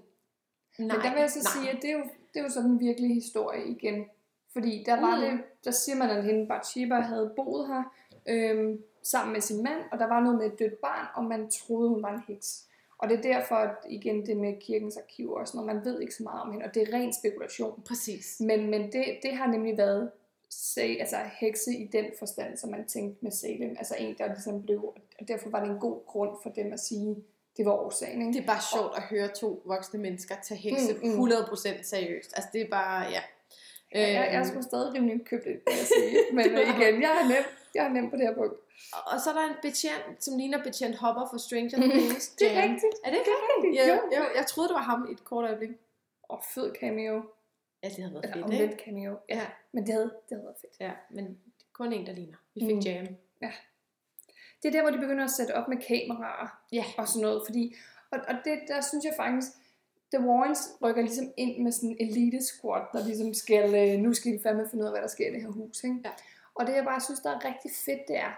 Men der vil jeg så nej. sige, at det er, jo, det er jo sådan en virkelig historie igen. Fordi der var Mm. det, der siger man, at hende Bathsheba havde boet her øhm, sammen med sin mand, og der var noget med et dødt barn, og man troede, hun var en heks. Og det er derfor, at igen det med kirkens arkiv og sådan noget, man ved ikke så meget om hende, og det er ren spekulation. Præcis. Men, men det, det har nemlig været sag, altså hekse i den forstand, som man tænkte med Salem. Altså en, der ligesom blev, og derfor var det en god grund for dem at sige, det var årsagen. Ikke? Det er bare sjovt at høre to voksne mennesker tage hekse Mm, mm. 100% seriøst. Altså det er bare, ja. Jeg, jeg, jeg Øhm, skulle stadig rimelig købe det, vil jeg sige. [laughs] Men igen, jeg er nem. Jeg er nem på det her punkt. Og- så er der en betjent, som ligner betjent Hopper for Stranger. [laughs] Things. Det er rigtigt. Er det ikke rigtigt, Ja, jo. jo. Jeg troede, det var ham i et kort øjeblik. Og fed cameo. Ja, det havde været Eller fedt, ikke? cameo. Ja. Men det havde, det havde været fedt. ja, men kun en, der ligner. Vi fik Mm. jam. Det er der, hvor de begynder at sætte op med kameraer Ja. og sådan noget. Fordi, og, og det, der synes jeg faktisk, The Warrens rykker ligesom ind med sådan en elite squad, der ligesom skal, øh, nu skal de fandme finde ud af, hvad der sker i det her hus. Ikke? Ja. Og det jeg bare synes, der er rigtig fedt, det er,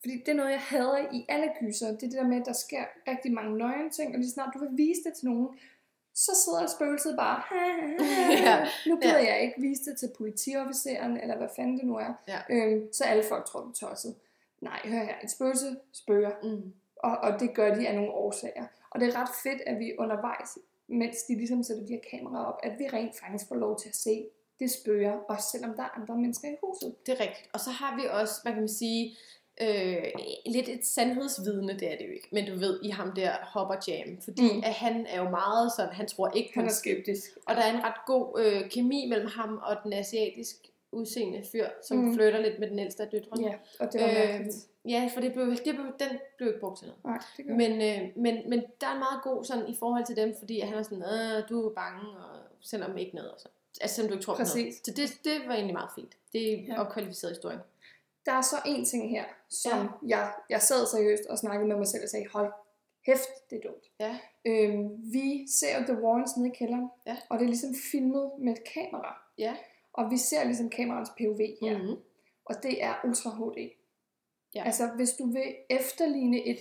fordi det er noget, jeg hader i alle gyser, det er det der med, at der sker rigtig mange nøgne ting, og lige snart du vil vise det til nogen, så sidder spøgelset bare, Ja. nu gider Ja. jeg ikke vise det til politiofficeren, eller hvad fanden det nu er. Ja. Øhm, så alle folk tror, du er tosset. Nej, hør her, et spøgelse spøger, Mm. og, og det gør de af nogle årsager. Og det er ret fedt, at vi undervejs, mens de ligesom sætter de her kameraer op, at vi rent faktisk får lov til at se det spørger, også selvom der er andre mennesker i huset. Det er rigtigt. Og så har vi også, hvad kan man sige, øh, lidt et sandhedsvidne, det er det jo ikke. Men du ved, i ham der Hopper Jam. Fordi Mm. at han er jo meget sådan, han tror ikke på Han er skeptisk. Og der er en ret god øh, kemi mellem ham og den asiatisk udseende fyr, som Mm. flytter lidt med den ældste af døtrene. Ja, og det var Øh, mærkeligt. Ja, for det blev, det blev, den blev ikke brugt til noget. Nej, det Men, øh, men, men der er en meget god sådan i forhold til dem, fordi han er sådan, øh, du er bange, og selvom ikke noget. Og så. Altså selvom du ikke tror på noget. Præcis. Så det, det var egentlig meget fint. Det er Ja. opkvalificeret historie. Der er så en ting her, som Ja. jeg, jeg sad seriøst og snakkede med mig selv og sagde, hold hæft, det er dumt. Ja. Øhm, vi ser The Warrens nede i kælderen, Ja. og det er ligesom filmet med et kamera. Ja. Og vi ser ligesom kameraets POV her. Mm-hmm. Og det er Ultra HD. Ja. Altså, hvis du vil efterligne et,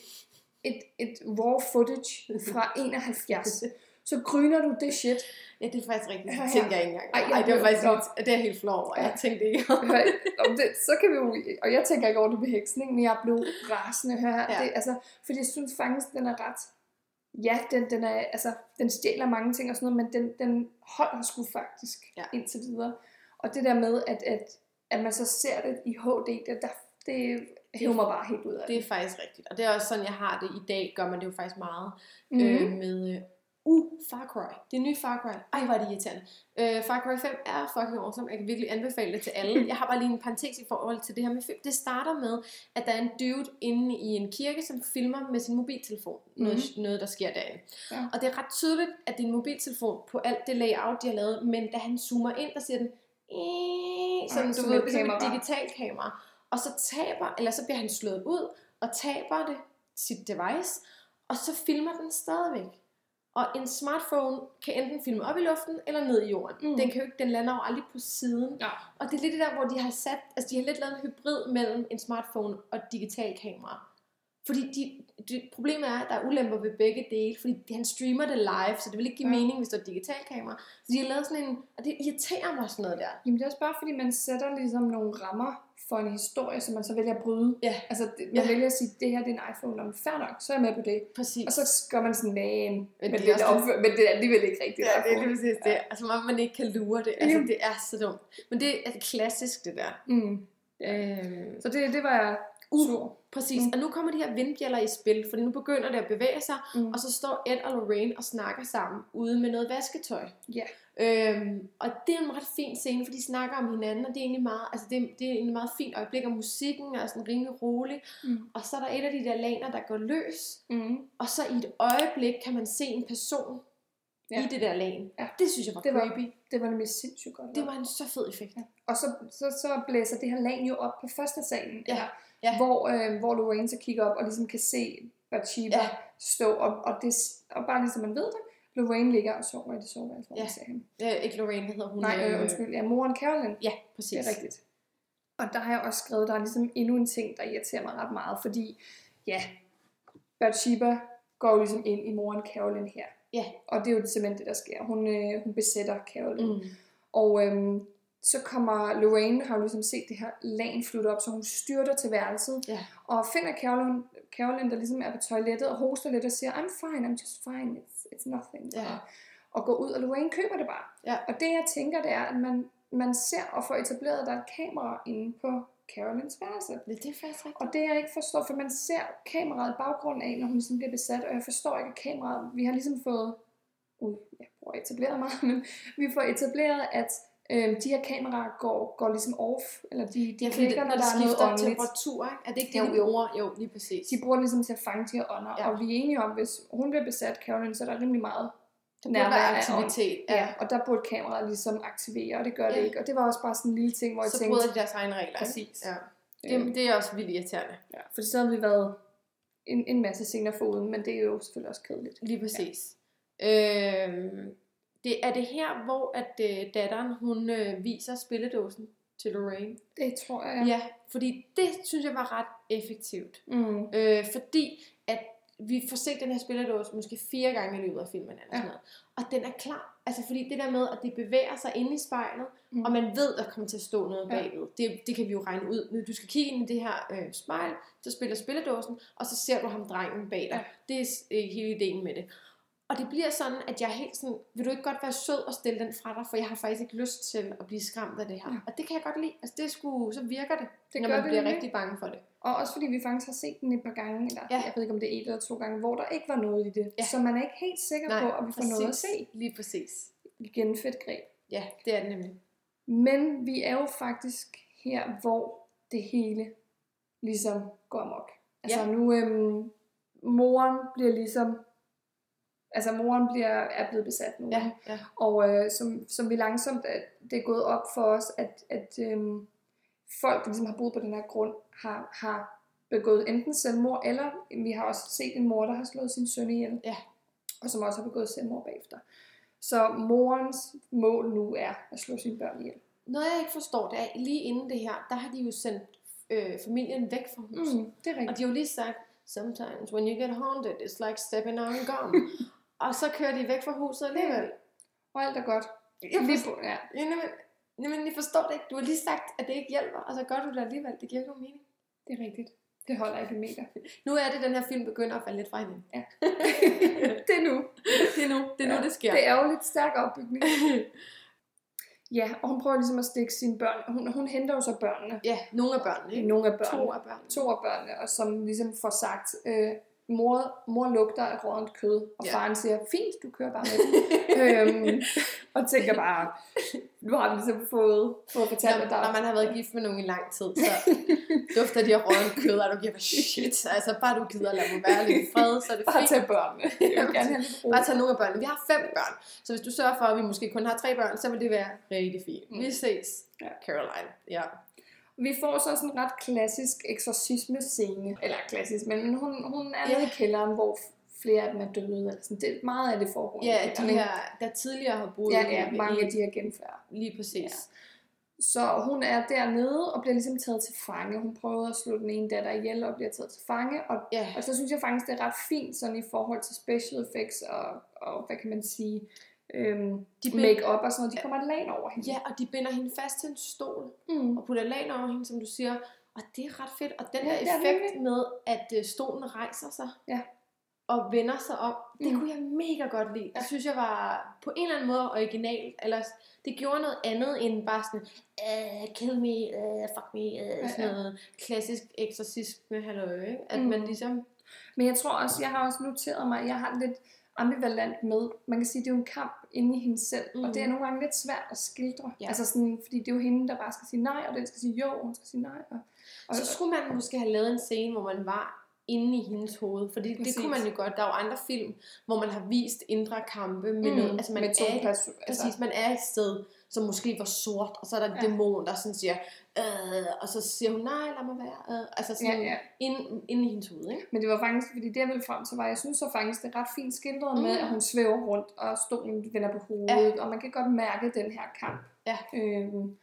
et, et raw footage fra [laughs] 71, så gryner du det shit. Ja, det er faktisk rigtigt. Det tænker jeg ikke engang. Ej, jeg Ej, det var faktisk Nå. helt, det er helt flov over. Ja. Jeg tænkte ikke. Om det, så kan vi jo, og jeg tænker ikke over det med heksning, men jeg blev rasende her. Ja. Det, altså, fordi jeg synes faktisk, den er ret, ja, den, den, er, altså, den stjæler mange ting og sådan noget, men den, den holder sgu faktisk Ja. indtil videre. Og det der med, at, at, at man så ser det i HD, det, der, det hæver mig bare helt ud af Det er faktisk rigtigt. Og det er også sådan, jeg har det i dag. Gør man det jo faktisk meget. Mhm. øh, med... Øh, uh, Far Cry. Det er nye Far Cry. Ej, hvor er det irriterende. Øh, Far Cry 5 er fucking awesome. Jeg kan virkelig anbefale det til alle. [laughs] Jeg har bare lige en parentes i forhold til det her med film. Det starter med, at der er en dude inde i en kirke, som filmer med sin mobiltelefon. Noget, noget der sker derinde. Mhm. Ja. Og det er ret tydeligt, at det en mobiltelefon på alt det layout, de har lavet. Men da han zoomer ind, der siger den... Sådan, Ej, du som ved, et ligesom et digitalt kamera. Og så taber, eller så bliver han slået ud, og taber det sit device, og så filmer den stadigvæk. Og en smartphone kan enten filme op i luften eller ned i jorden. Mm. Den, kan jo ikke, den lander jo aldrig på siden. Ja. Og det er lidt det der, hvor de har sat, altså de har lidt lavet en hybrid mellem en smartphone og et digital kamera. Fordi de, de, problemet er, at der er ulemper ved begge dele, fordi han streamer det live, så det vil ikke give Ja. mening, hvis det er digitalt kamera. Så de har lavet sådan en, og det irriterer mig sådan noget der. Jamen det er også bare fordi, man sætter ligesom nogle rammer for en historie, som man så vælger at bryde. Ja. Altså det, man Ja. vælger at sige, det her det er en iPhone, og fair nok, så er jeg med på det. Præcis. Og så gør man sådan, men, men, det men, det, også er opfør, men det er alligevel ikke rigtigt. Ja, det er lige præcis det. Ja. Altså, om man ikke kan lure det. Altså, det er så dumt. Men det er klassisk, det der. Mm. Øhm, Så det, det var jeg Uh. sur. præcis. Mm. Og nu kommer de her vindbjæller i spil, fordi nu begynder det at bevæge sig, Mm. og så står Ed og Lorraine og snakker sammen ude med noget vasketøj. Ja. Øhm, og det er en ret fin scene, for de snakker om hinanden, og det er egentlig meget, altså det, det er egentlig meget fint øjeblik, og musikken er sådan rimelig rolig. Mm. Og så er der et af de der laner, der går løs, Mm. og så i et øjeblik kan man se en person Ja. ja. i det der lag. Ja. Det synes jeg var Det var- creepy. Det var nemlig sindssygt godt. Det var en så fed effekt. Og så, så, så blæser det her lag jo op på første salen, Ja, eller, ja. Hvor, øh, hvor Lorraine så kigger op og ligesom kan se Bathsheba ja. Stå, og, og, det, og bare ligesom man ved det, Lorraine ligger og sover i det soveværelse, hvor Ja. man ser hende. Øh, ikke Lorraine, hvad hedder hun? Nej, øh, undskyld, ja, moren Carolyn, Ja, det præcis. er rigtigt. Og der har jeg også skrevet, der er ligesom endnu en ting, der irriterer mig ret meget, fordi ja, Bathsheba går jo ligesom ind i moren Carolyn her. Ja. Og det er jo simpelthen det, der sker. Hun, øh, hun besætter Carolyn. Mm. Og øhm, så kommer Lorraine, har jo ligesom set det her lagen flytte op, så hun styrter til værelset. Ja. Og finder Carolyn, Carolyn, der ligesom er på toilettet og hoster lidt og siger, I'm fine, I'm just fine, it's, it's nothing. Ja. Og, og går ud, og Lorraine køber det bare. Ja. Og det jeg tænker, det er, at man, man ser og får etableret, at der er et kamera inde på Carolyns værelse. Det, det er faktisk rigtigt. Og det jeg ikke forstår, for man ser kameraet i baggrunden af, når hun ligesom bliver besat, og jeg forstår ikke, at kameraet, vi har ligesom fået, uh, jeg bruger etableret meget, [laughs] men vi får etableret, at øhm, de her kameraer går, går ligesom off, eller de, de Ja, klikker, det, når der det er noget åndeligt. temperatur, ikke? Er det ikke det, Jo, de jo. bruger? Jo, lige præcis. De bruger det ligesom til at fange de her ånder, Ja. og vi er enige om, hvis hun bliver besat, Carolyn, så er der rimelig meget der nærvær være aktivitet. Ja, og der burde kameraet ligesom aktivere, og det gør det Ja. ikke. Og det var også bare sådan en lille ting, hvor jeg Så tænkte, bryder de deres egne regler. Præcis. Ja. Det, det er også vildt irriterende. ja, for så havde vi været en, en masse scener foruden, men det er jo selvfølgelig også kedeligt. Lige præcis. Ja. Øhm, det er det her, hvor at øh, datteren, hun øh, viser spilledåsen til Lorraine. Det tror jeg, Ja. fordi det synes jeg var ret effektivt. Mm. Øh, fordi at vi får set den her spillerdåse måske fire gange i løbet af filmen. Eller Ja. sådan noget. Og den er klar. Altså fordi det der med, at det bevæger sig inde i spejlet, Mm. og man ved, at der kommer til at stå noget Ja. bagved. Det, det kan vi jo regne ud. Nu, Du skal kigge ind i det her øh, spejl, så spiller spilledåsen, og så ser du ham drengen bag dig. Ja. Det er øh, hele ideen med det. Og det bliver sådan, at jeg er helt sådan, vil du ikke godt være sød og stille den fra dig, for jeg har faktisk ikke lyst til at blive skræmt af det her. Ja. Og det kan jeg godt lide. Altså det skulle, så virker det, Det når gør man det bliver nemlig. rigtig bange for det. Og også fordi vi faktisk har set den et par gange, eller ja. Jeg ved ikke om det er et eller to gange, hvor der ikke var noget i det. Ja. Så man er ikke helt sikker Nej, på, at vi får noget at se. Lige præcis. Igen fedt greb. Ja, det er det nemlig. Men vi er jo faktisk her, hvor det hele ligesom går amok. Altså Ja. nu, øhm, moren bliver ligesom, altså moren bliver, er blevet besat nu. Ja, ja. Og øh, som, som vi langsomt, at det er gået op for os, at, at øhm, folk, der ligesom har boet på den her grund, har, har begået enten selvmord, eller vi har også set en mor, der har slået sin søn ihjel. Ja. Og som også har begået selvmord bagefter. Så morens mål nu er at slå sine børn ihjel. Noget jeg ikke forstår, det er, lige inden det her, der har de jo sendt øh, familien væk fra huset. Mm, det er Og rigtigt. de har jo lige sagt, sometimes when you get haunted, it's like stepping on gum. [laughs] og så kører de væk fra huset alligevel. Og alt er godt. Jeg forstår, ja. jamen, jamen, jeg forstår det ikke. Du har lige sagt, at det ikke hjælper, og så gør du det alligevel. Det giver ikke nogen mening. Det er rigtigt. Det holder ikke meter. [laughs] Nu er det, den her film begynder at falde lidt fra hinanden. Ja. [laughs] det er nu. Det er nu, det, er nu, Ja, det sker. Det er jo lidt stærk opbygning. [laughs] Ja, og hun prøver ligesom at stikke sine børn. Hun, hun henter jo så børnene. Ja, nogle af børnene. Ikke? Nogle af børnene. To af børnene. to af børnene, og som ligesom får sagt, øh, mor, mor lugter af rådent kød, og Ja. faren siger, fint, du kører bare med [laughs] øhm, og tænker bare, nu har vi ligesom fået, fået fortalt, Når, at der når man har været gift med nogen i lang tid, så [laughs] dufter de af rådden kød, og du giver shit. Altså bare du gider lade mig være lidt i fred, så er det bare fint. tage børnene. Jeg vil gerne have lidt ro. Bare tage nogle af børnene. Vi har fem børn, så hvis du sørger for, at vi måske kun har tre børn, så vil det være rigtig fint. Mm. Vi ses, Ja. Caroline. Ja. Vi får så sådan en ret klassisk eksorcisme-scene. Eller klassisk, men hun, hun er Ja. nede i kælderen, hvor flere af dem er døde. Eller sådan. Det, meget af det foregår. i Ja, de her, der tidligere har boet Ja, ja, i- mange af de her genfærd. Lige præcis. Så hun er dernede og bliver ligesom taget til fange. Hun prøver at slå den ene datter ihjel og bliver taget til fange. Og, Ja. og så synes jeg faktisk, det er ret fint sådan i forhold til special effects og, og hvad kan man sige, øhm, De bind- make-up og sådan noget. De kommer et lag over hende. Ja, og de binder hende fast til en stol, Mm. og putter lag over hende, som du siger. Og det er ret fedt. Og den Ja, der er effekt med, at øh, stolen rejser sig, Ja. og vender sig om, det Mm. kunne jeg mega godt lide. Ja. Det synes jeg var på en eller anden måde original. Eller det gjorde noget andet end bare sådan, uh, kill me, uh, fuck me, uh, sådan ja. noget klassisk eksorcisme, halløj? At Mm. man ligesom, Men jeg tror også, jeg har også noteret mig, jeg har lidt ambivalent med, man kan sige, det er jo en kamp inde i hende selv, mm. og det er nogle gange lidt svært at skildre. Ja. Altså sådan, fordi det er jo hende, der bare skal sige nej, og den skal sige jo, og hun skal sige nej. Og, og, så skulle man måske have lavet en scene, hvor man var inde i hendes hoved. Fordi det, det Præcis. kunne man jo godt. Der er jo andre film, hvor man har vist indre kampe med Mm, noget. Altså man med to er, pers- altså- præcis, man er et sted, som måske var sort, og så er der en Ja. dæmon, der sådan siger, øh, og så siger hun, nej, lad mig være. Øh, altså sådan Ja, ja. Inde, inde i hendes hoved, ikke? Men det var faktisk, fordi det jeg ville frem til var, jeg synes så faktisk, det er ret fint skildret med, Mm. at hun svæver rundt, og stolen vender på hovedet, og man kan godt mærke den her kamp. Ja. Øhm,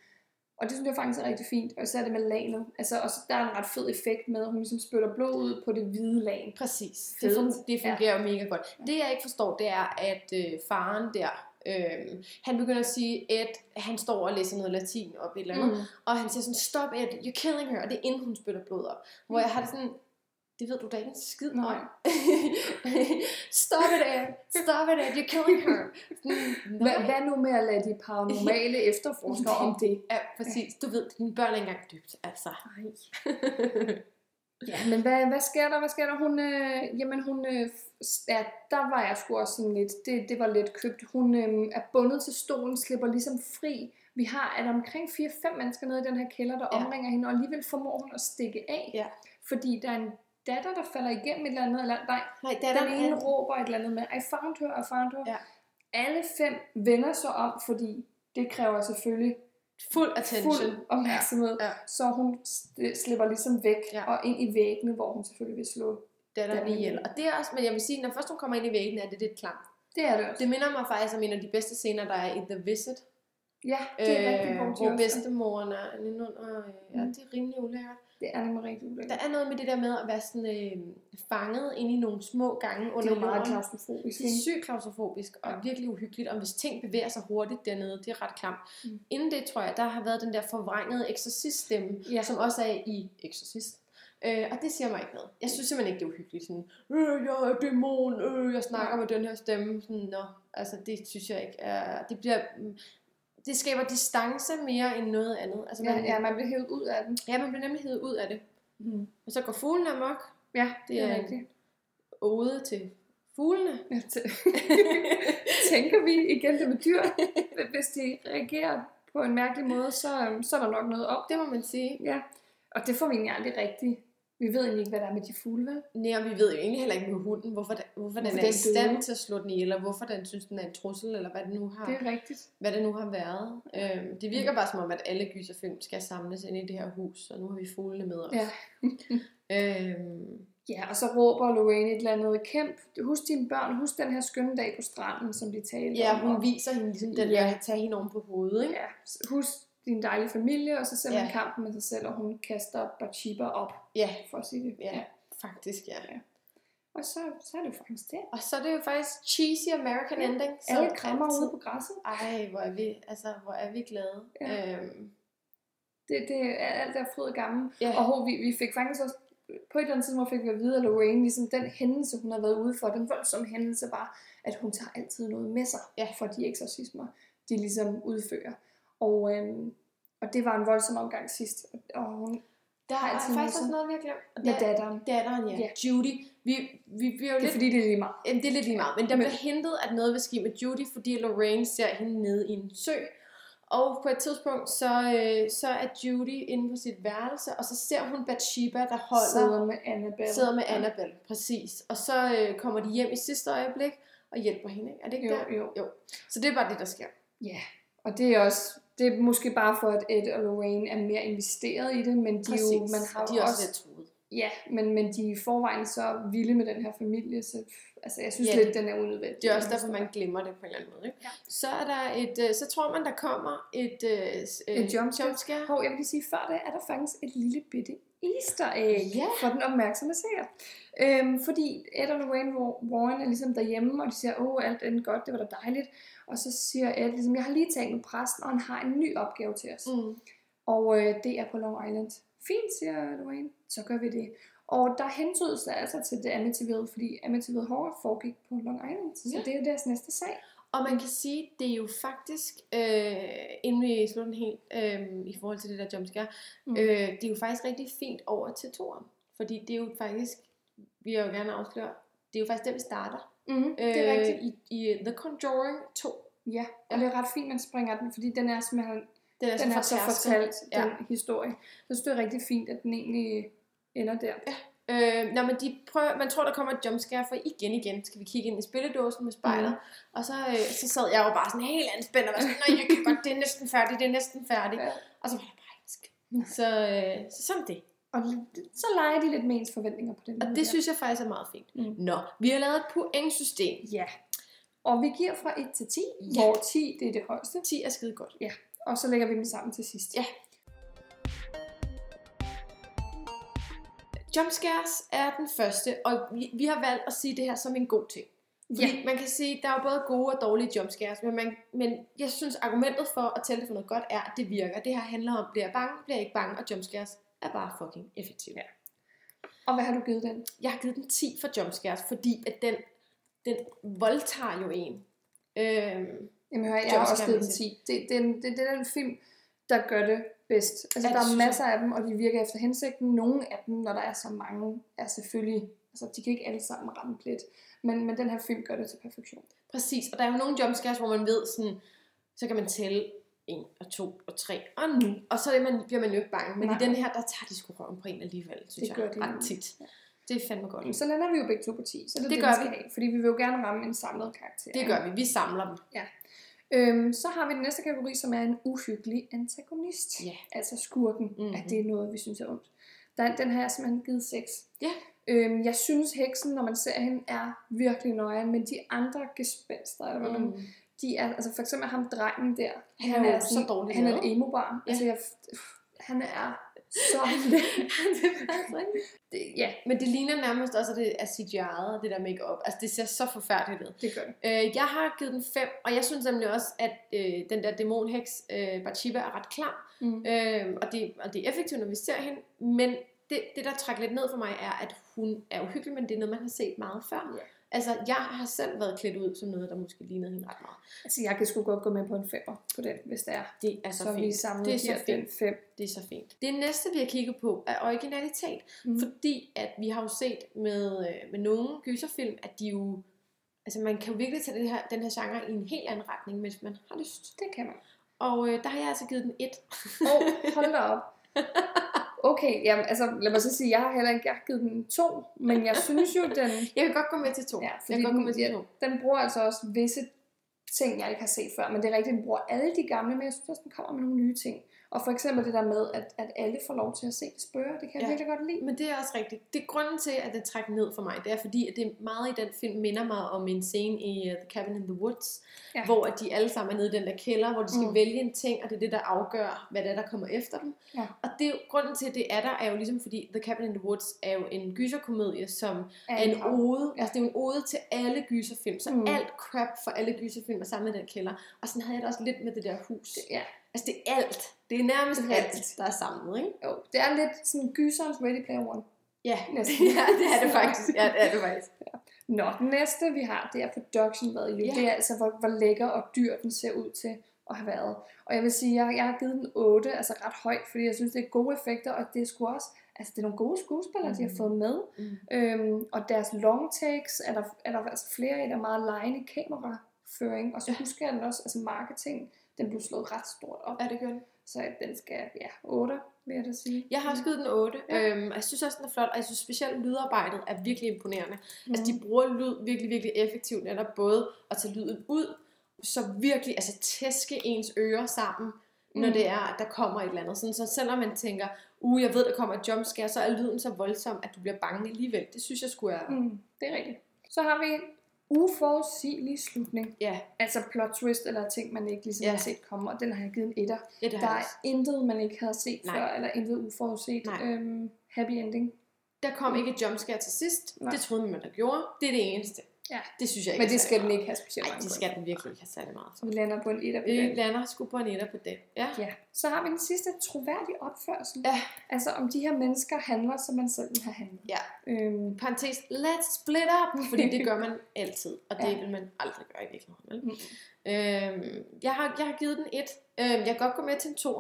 og det synes jeg faktisk er rigtig fint, og især det med lagenet. Altså, også, der er en ret fed effekt med, at hun ligesom spytter blod ud på det hvide lag. Præcis. Fed. Det, fun- det fungerer jo mega godt. Det jeg ikke forstår, det er, at øh, faren der, øh, han begynder at sige, at han står og læser noget latin op et eller andet, Mm. Og han siger sådan, stop it, you're killing her. Og det er inden hun spytter blod op. Hvor jeg har det sådan, det ved du da ikke en skid Nej. om. [laughs] stop it, Ed. Stop it, Ed. You're killing her. Sådan, Hvad, nej. hvad nu med at lade de paranormale [laughs] efterforskere om det? Ja, præcis. Du ved, dine børn er ikke engang dybt. Altså. Ja, men hvad, hvad sker der? Hvad sker der? Hun, øh, jamen hun, øh, ja, der var jeg sgu også sådan lidt, det, det var lidt købt. Hun øh, er bundet til stolen, slipper ligesom fri. Vi har at omkring 4-5 mennesker nede i den her kælder, der ja. omringer hende, og alligevel formår hun at stikke af. Ja. Fordi der er en datter, der falder igennem et eller andet, eller nej, Nej, den datteren ene er... råber et eller andet med, I found her, I found her. Ja. Alle fem vender sig om, fordi det kræver selvfølgelig Fuld attention. fuld opmærksomhed. Ja, ja. Så hun slipper ligesom væk Ja. og ind i væggene, hvor hun selvfølgelig vil slå. Datteren ihjel. Og det er også, men jeg vil sige, når først hun kommer ind i væggen, er det lidt klamt. Det er det også. Det minder mig faktisk om en af de bedste scener, der er i The Visit. Ja, det er rigtig Øh, godt. hvor bedstemoren er inde under. øh, Ja, Mm. det er rimelig ulækkert. Det er nemlig rigtig Der ulækkert. er noget med det der med at være sådan øh, fanget inde i nogle små gange Det under er jo meget jorden. klaustrofobisk. Det er sygt klaustrofobisk og Ja. virkelig uhyggeligt, og hvis ting bevæger sig hurtigt dernede, det er ret klamt. Mm. Inden det, tror jeg, der har været den der forvrængede eksorciststemme, Ja. som også er i Exorcist. Øh, og det siger mig ikke noget. Jeg synes simpelthen ikke, det er uhyggeligt. Sådan, øh, jeg er dæmon, øh, jeg snakker med den her stemme. Sådan, Nå, altså det synes jeg ikke er... Det bliver... Det skaber distance mere end noget andet. Altså, Ja, man, ja, man bliver hævet ud af den. ja, man bliver nemlig hævet ud af det. Mm. Og så går fuglen amok. Ja, det er er- rigtigt. Ode til fuglene. Ja, [laughs] Tænker vi igen det med dyr. [laughs] Hvis de reagerer på en mærkelig måde, så, så er der nok noget op. Det må man sige. Ja, og det får vi egentlig aldrig rigtigt. Vi ved egentlig ikke, hvad der er med de fugle, vel? Nej, og vi ved jo egentlig heller ikke med hunden, hvorfor, den, hvorfor, den Hvorfor er den i stand til at slå den ihjel, eller hvorfor den synes, den er en trussel, eller hvad det nu har, Det er rigtigt. hvad det nu har været. Øhm, det virker bare som om, at alle gyserfilm skal samles ind i det her hus, og nu har vi fuglene med os. Ja. [laughs] Øhm, Ja, og så råber Lorraine et eller andet kæmp. Husk dine børn, husk den her skønne dag på stranden, som de talte ja, om. hun og- viser hende ligesom den Ja. der, tage hende oven på hovedet, ikke? Ja, husk din dejlige familie, og så ser man Ja. kampen med sig selv, og hun kaster Bathsheba op, Ja, for at sige det. ja, faktisk, ja. Og så, så er det jo faktisk det. Og så er det jo faktisk cheesy American Ja, ending. som Alle krammer altid. ude på græsset. Ej, hvor er vi, altså, hvor er vi glade. Ja. Øhm, Det, det er alt der fryd og gammel. ja. Og hov, vi, vi fik faktisk også, på et eller andet tidspunkt fik vi at vide, at Lorraine, ligesom den hændelse, hun har været ude for, den voldsomme hændelse var, at hun tager altid noget med sig Ja. for de eksorcismer, de ligesom udfører. Og, øhm, og det var en voldsom omgang sidst. Og hun, Der har er faktisk noget også noget, vi har glemt. og det er datteren. datteren, ja. Ja. Judy. Vi, vi, vi er jo Det er lidt... fordi, det er lige meget. Jamen, det er lidt lige meget, men der Men- bliver hintet, at noget vil ske med Judy, fordi Lorraine ser hende nede i en sø. Og på et tidspunkt, så, øh, så er Judy inde på sit værelse, og så ser hun Bathsheba, der holder, Sidder med Annabelle. sidder med Annabelle, præcis. Og så øh, kommer de hjem i sidste øjeblik og hjælper hende, ikke? Er det ikke Jo, der? jo. jo. Så det er bare det, der sker. Ja, og det er også, Det er måske bare for, at Ed og Lorraine er mere investeret i det, men de, jo, man har de er også også... lidt truet. Ja, men, men de er i forvejen så vilde med den her familie, så altså, jeg synes Ja, lidt, den er unødvendig. Det er også derfor, man glemmer det på en eller anden måde. Ikke? Ja. Så er der et, øh, så tror man, der kommer et, øh, øh, Et jumpscare. jumpscare. Hov, jeg vil lige sige, før det er der faktisk et lille bitte easter egg Ja. for den opmærksomme seer. Øhm, fordi Ed og Lorraine Wa- Warren er ligesom derhjemme, og de siger, åh, alt er godt, det var da dejligt. Og så siger Ed ligesom, jeg har lige talt med præsten, og han har en ny opgave til os. Mm. Og øh, det er på Long Island. Fint, siger Lorraine. Så gør vi det. Og der hentydes der altså til det Amityville, fordi Amityville Horror foregik på Long Island. Så Ja. det er jo deres næste sag. Og man kan sige, det er jo faktisk, øh, inden vi slutter den helt, øh, i forhold til det der jumpscare, Mm. mm. øh, det er jo faktisk rigtig fint over til toren. Fordi det er jo faktisk, vi har jo gerne afsløre, det er jo faktisk der, vi starter. Mm, det er øh, rigtigt. I, I The Conjuring 2. Ja, og det er ret fint, man springer den, fordi den er simpelthen Den er, den er så fortalt, Ja. den historie. Så synes det er rigtig fint, at den egentlig ender der. Ja. Øh, når man, de prøver, man tror, der kommer et jumpscare, for igen igen skal vi kigge ind i spilledåsen med spejlet. Mm. Og så, øh, så sad jeg jo bare sådan helt anspændt og var sådan, nej, jeg kan godt, det er næsten færdigt, det er næsten færdigt. Ja. Og så var der bare ikke sk- så, øh, så sådan det. Og så leger de lidt med ens forventninger på den Og måde det der. synes jeg faktisk er meget fint. Mm. Nå, vi har lavet et pointsystem. Ja. Og vi giver fra 1 til 10, Ja. hvor 10 det er det højeste. 10 er skide godt. Ja. Og så lægger vi dem sammen til sidst. Ja. Jumpscares er den første, og vi, vi har valgt at sige det her som en god ting. Fordi Ja. man kan sige, der er jo både gode og dårlige jumpscares, men, man, men jeg synes, argumentet for at tælle det for noget godt er, at det virker. Det her handler om, bliver jeg bange, bliver jeg ikke bange, og jumpscares er bare fucking effektivt. Ja. Og hvad har du givet den? Jeg har givet den 10 for jumpscares, fordi at den, den voldtager jo en. Øhm, Jamen, hør, jeg har også givet den Jumpscare-mæssigt. 10. Det, det, en- det, det er den film, der gør det bedst. Altså, Ja, der det er masser af dem, og de virker efter hensigten. Nogle af dem, når der er så mange, er selvfølgelig... Altså, de kan ikke alle sammen ramme plet. Men, men den her film gør det til perfektion. Præcis, og der er jo nogle jumpscares, hvor man ved sådan, så kan man tælle 1 og 2 og 3 og nu, og så er man, bliver man jo ikke bange. Men Nej. i den her, der tager de sgu røven på en alligevel, synes Det jeg, gør de ret nemlig. tit. Det er fandme godt. Så lander vi jo begge to på 10. Så det, Det det, gør vi have, fordi vi vil jo gerne ramme en samlet karakter. Det gør vi, vi samler dem. Øhm, så har vi den næste kategori, som er en uhyggelig antagonist. Ja. Altså skurken, Mhm. mm-hmm. at det er noget, vi synes er ondt. Den her har jeg simpelthen givet 6. Ja. Øhm, jeg synes, heksen, når man ser hende, er virkelig nøjeren, men de andre gespenster, eller hvad man, Mm. de er, altså for eksempel ham drengen der, Han er jo så dårligt Han er et emo-barn. Ja. Altså, jeg, han er så let. [laughs] det ja, Men det ligner nærmest også, at det er CGI'et, det der make-up. Altså, det ser så forfærdeligt ud. det gør det. Øh, jeg har givet den 5, og jeg synes nemlig også, at øh, den der dæmonheks, øh, Bathsheba, er ret klar. Mm. Øh, og, det, og det er effektivt, når vi ser hende. Men det, det, der trækker lidt ned for mig, er, at hun er uhyggelig, men det er noget, man har set meget før. Ja. Altså, jeg har selv været klædt ud som noget, der måske lignede hende ret meget. Altså, jeg kan sgu godt gå med på en femmer på den, hvis det er. Det er så, Så, vi fint. samlet Det er så giver den fint. 5. Det er så fint. Det næste, vi har kigget på, er originalitet. Mm. Fordi at vi har jo set med, øh, med nogle gyserfilm, at de jo... Altså, man kan jo virkelig tage det her, den her genre i en helt anden retning, hvis man har lyst. Det kan man. Og øh, der har jeg altså givet den 1. Åh, oh, hold da op. [laughs] Okay, jamen, altså lad mig så sige, jeg har heller ikke jeg har givet den to, men jeg synes jo, den, [laughs] Jeg kan godt gå med til 2. ja, jeg kan godt gå den, med til ja, 2. den bruger altså også visse ting, jeg ikke har set før, men det er rigtigt, den bruger alle de gamle, men jeg synes også, den kommer med nogle nye ting. Og for eksempel det der med, at, at alle får lov til at se det spørge, det kan jeg Ja. virkelig godt lide. Men det er også rigtigt. Det er grunden til, at det trækker ned for mig. Det er fordi, at det meget i den film minder mig om en scene i uh, The Cabin in the Woods, Ja. hvor at de alle sammen er nede i den der kælder, hvor de skal Mm. vælge en ting, og det er det, der afgør, hvad det er, der kommer efter dem. Ja. Og det grunden til, at det er der, er jo ligesom fordi The Cabin in the Woods er jo en gyserkomedie, som er en ode. Altså det er jo en ode til alle gyserfilm. Så Mm. alt crap for alle gyserfilm er samlet i den kælder. Og sådan havde jeg det også lidt med det der hus. Ja, Altså det er alt. Det er nærmest Det er alt, rigtigt. der er samlet, ikke? jo, det er lidt sådan gyserens Ready Player One. Ja, Næsten. [laughs] [laughs] ja, det er det faktisk. Ja, det er det faktisk. Nå, den næste vi har, det er production value. Ja. Det er altså, hvor, hvor lækker og dyr den ser ud til at have været. Og jeg vil sige, jeg, jeg har givet den 8, altså ret højt, fordi jeg synes, det er gode effekter, og det er sgu også, altså det er nogle gode skuespillere, mm. de har Mhm. fået med. Mm. Øhm, og deres long takes, er der, er der altså flere af, der er meget lejende kameraføring, og så Ja. husker jeg den også, altså marketing, den blev slået ret stort op, Ja, det gør det. så den skal, ja, 8, vil jeg da sige. Jeg har også givet den 8. Ja. Øhm, og jeg synes også, den er flot, og jeg synes specielt lydarbejdet er virkelig imponerende. Mm. Altså, de bruger lyd virkelig, virkelig effektivt, netop både at tage lyden ud, så virkelig, altså tæske ens ører sammen når Mm. det er, at der kommer et eller andet. Sådan, så selvom man tænker, uh, jeg ved, der kommer et jumpscare, så er lyden så voldsom, at du bliver bange alligevel. Det synes jeg skulle er... Mm, det er rigtigt. Så har vi uforudsigelig slutning. Ja, Altså plot twist eller ting, man ikke ligesom Ja. har set komme, og den har jeg givet en etter. det Der er intet, man ikke havde set Nej. før, eller intet uforudset. Nej. Øhm, happy ending. Der kom ikke et jumpscare til sidst. Nej. Det troede man, der gjorde. Det er det eneste. Ja. Det synes jeg ikke Men det skal den meget. ikke have specielt Nej, mange det skal den virkelig ikke have særlig meget for. Vi lander på en etter på Vi den. lander sgu på en etter på det. Ja. Ja. Så har vi den sidste troværdig opførsel. Ja. Altså om de her mennesker handler, som man selv have handlet. Ja. Øhm, Parentes, let's split up, fordi det gør man [laughs] altid, og det Ja. vil man aldrig gøre i virkeligheden. Mm. Øhm, jeg, har, jeg har givet den et. Øhm, jeg kan godt gå med til en to.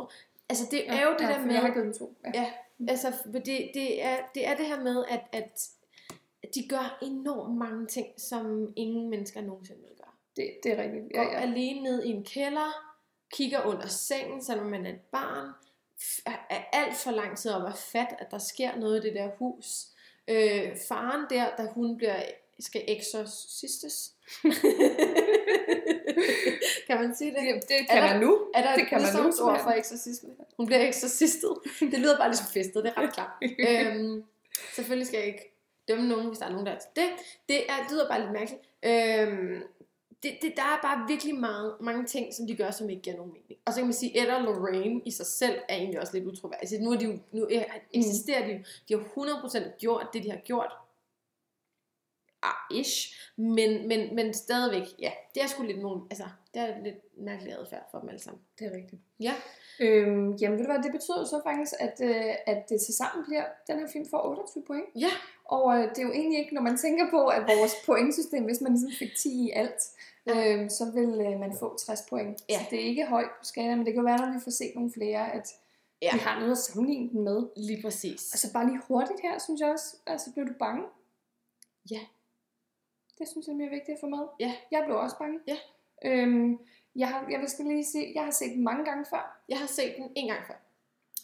Altså det er jo det ja, der med, Jeg har givet den to. Ja. ja, altså det, det, er, det er det her med, at, at de gør enormt mange ting, som ingen mennesker nogensinde vil gøre. Det, det er rigtigt. Går Ja, ja. alene ned i en kælder, kigger under sengen, selvom man er et barn, er, er alt for lang tid om at fatte, at der sker noget i det der hus. Øh, faren der, da hun bliver, skal exorcistes. [laughs] kan man sige det? Det, det Er kan der- man nu. Er der det et kan man nu, ord for eksorcisme? Hun bliver eksorcistet. Det lyder bare ligesom festet, det er ret klart. [laughs] øhm, selvfølgelig skal jeg ikke dømme nogen, hvis der er nogen, der er til det. Det, er, det lyder bare lidt mærkeligt. Øhm, det, det, der er bare virkelig meget, mange ting, som de gør, som ikke giver nogen mening. Og så kan man sige, at Ed og Lorraine i sig selv er egentlig også lidt utroværdige. Altså, nu, er de jo, nu er, eksisterer de jo. De har 100% gjort det, de har gjort. Ah, ish. Men, men, men stadigvæk, ja, det er sgu lidt nogen, altså, det er lidt mærkelig adfærd for dem alle sammen. Det er rigtigt. Ja. Øhm, jamen ved du hvad, det betyder så faktisk, at, øh, at det til sammen bliver, den her film får 28 point. Ja. Og øh, det er jo egentlig ikke, når man tænker på, at vores pointsystem, hvis man ligesom fik 10 i alt, øh, så vil øh, man få 60 point. Ja. Så det er ikke højt på skalaen, men det kan jo være, når vi får set nogle flere, at Ja. vi har noget at sammenligne den med. Lige præcis. Og så bare lige hurtigt her, synes jeg også, altså blev du bange? Ja. Det synes jeg er mere vigtigt at få med. Ja. Jeg blev også bange. Ja. Øhm, jeg, har, jeg vil skal lige sige, jeg har set den mange gange før. Jeg har set den en gang før.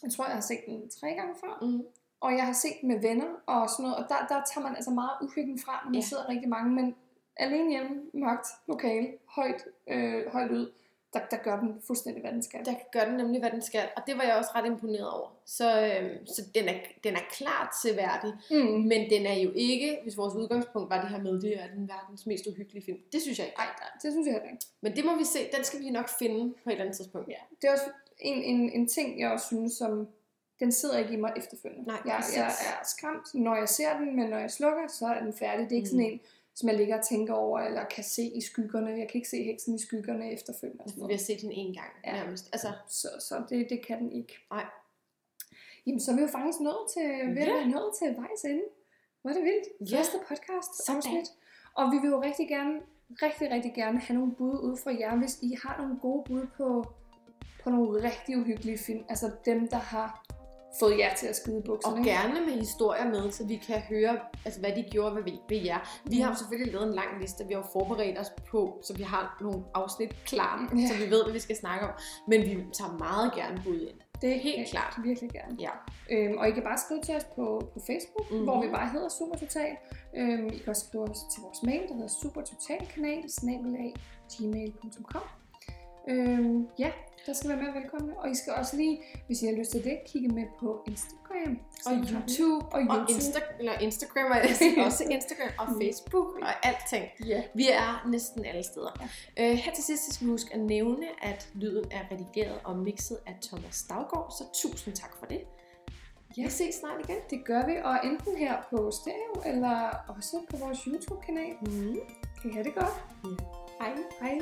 Jeg tror, jeg har set den tre gange før. Mm. Og jeg har set den med venner og sådan noget. Og der, der tager man altså meget uhyggen fra, når man Ja. sidder rigtig mange. Men alene hjemme, mørkt, lokale, højt, øh, højt ud, der, der gør den fuldstændig, hvad den skal. Der gør den nemlig, hvad den skal. Og det var jeg også ret imponeret over. Så, øhm, så den, er, den er klart seværdig. Mm. Men den er jo ikke, hvis vores udgangspunkt var det her med, det er den verdens mest uhyggelige film. Det synes jeg ikke. Ej, nej, det synes jeg heller ikke. Men det må vi se. Den skal vi nok finde på et eller andet tidspunkt. Ja. Det er også en, en, en ting, jeg også synes, som den sidder ikke i mig efterfølgende. Nej, jeg, præcis. jeg er skræmt, når jeg ser den, men når jeg slukker, så er den færdig. Det er ikke Mm. sådan en, som jeg ligger og tænker over, eller kan se i skyggerne. Jeg kan ikke se heksen i skyggerne efterfølgende. Og sådan Vi har noget. set den en gang Ja. nærmest. Altså, Så, så det, det kan den ikke. Nej. Jamen, så er vi jo faktisk nået til, ved at Ja. være nået til vejs ende. Hvor er det vildt. Ja. Første podcast afsnit. Og vi vil jo rigtig gerne, rigtig, rigtig gerne have nogle bud ud fra jer, hvis I har nogle gode bud på, på nogle rigtig uhyggelige film. Altså dem, der har fået jer til at skide bukserne. og gerne med historier med, så vi kan høre, altså, hvad de gjorde ved, ved jer. Vi har jo selvfølgelig lavet en lang liste, vi har forberedt os på, så vi har nogle afsnit klar, Ja. så vi ved, hvad vi skal snakke om. Men vi tager meget gerne bud ind. Det er Helt klart. Virkelig gerne. Ja. Øhm, og I kan bare skrive til os på, på Facebook, Mhm. mm-hmm. hvor vi bare hedder Supertotal. Øhm, I kan også skrive os til vores mail, der hedder supertotalkanal, snabelag, gmail.com. Øhm, ja, der skal være med velkomne. Og I skal også lige, hvis I har lyst til det, kigge med på Instagram. Og YouTube, Og YouTube. og Insta- eller Instagram, og [laughs] også Instagram og Facebook og alting. Ja. Vi er næsten alle steder. Ja. Øh, her til sidst skal vi huske at nævne, at lyden er redigeret og mixet af Thomas Stavgaard, så tusind tak for det. Ja. Vi ses snart igen. Det gør vi, og enten her på stereo, eller også på vores YouTube-kanal. Mm. Kan I have det godt? Hej. Hej.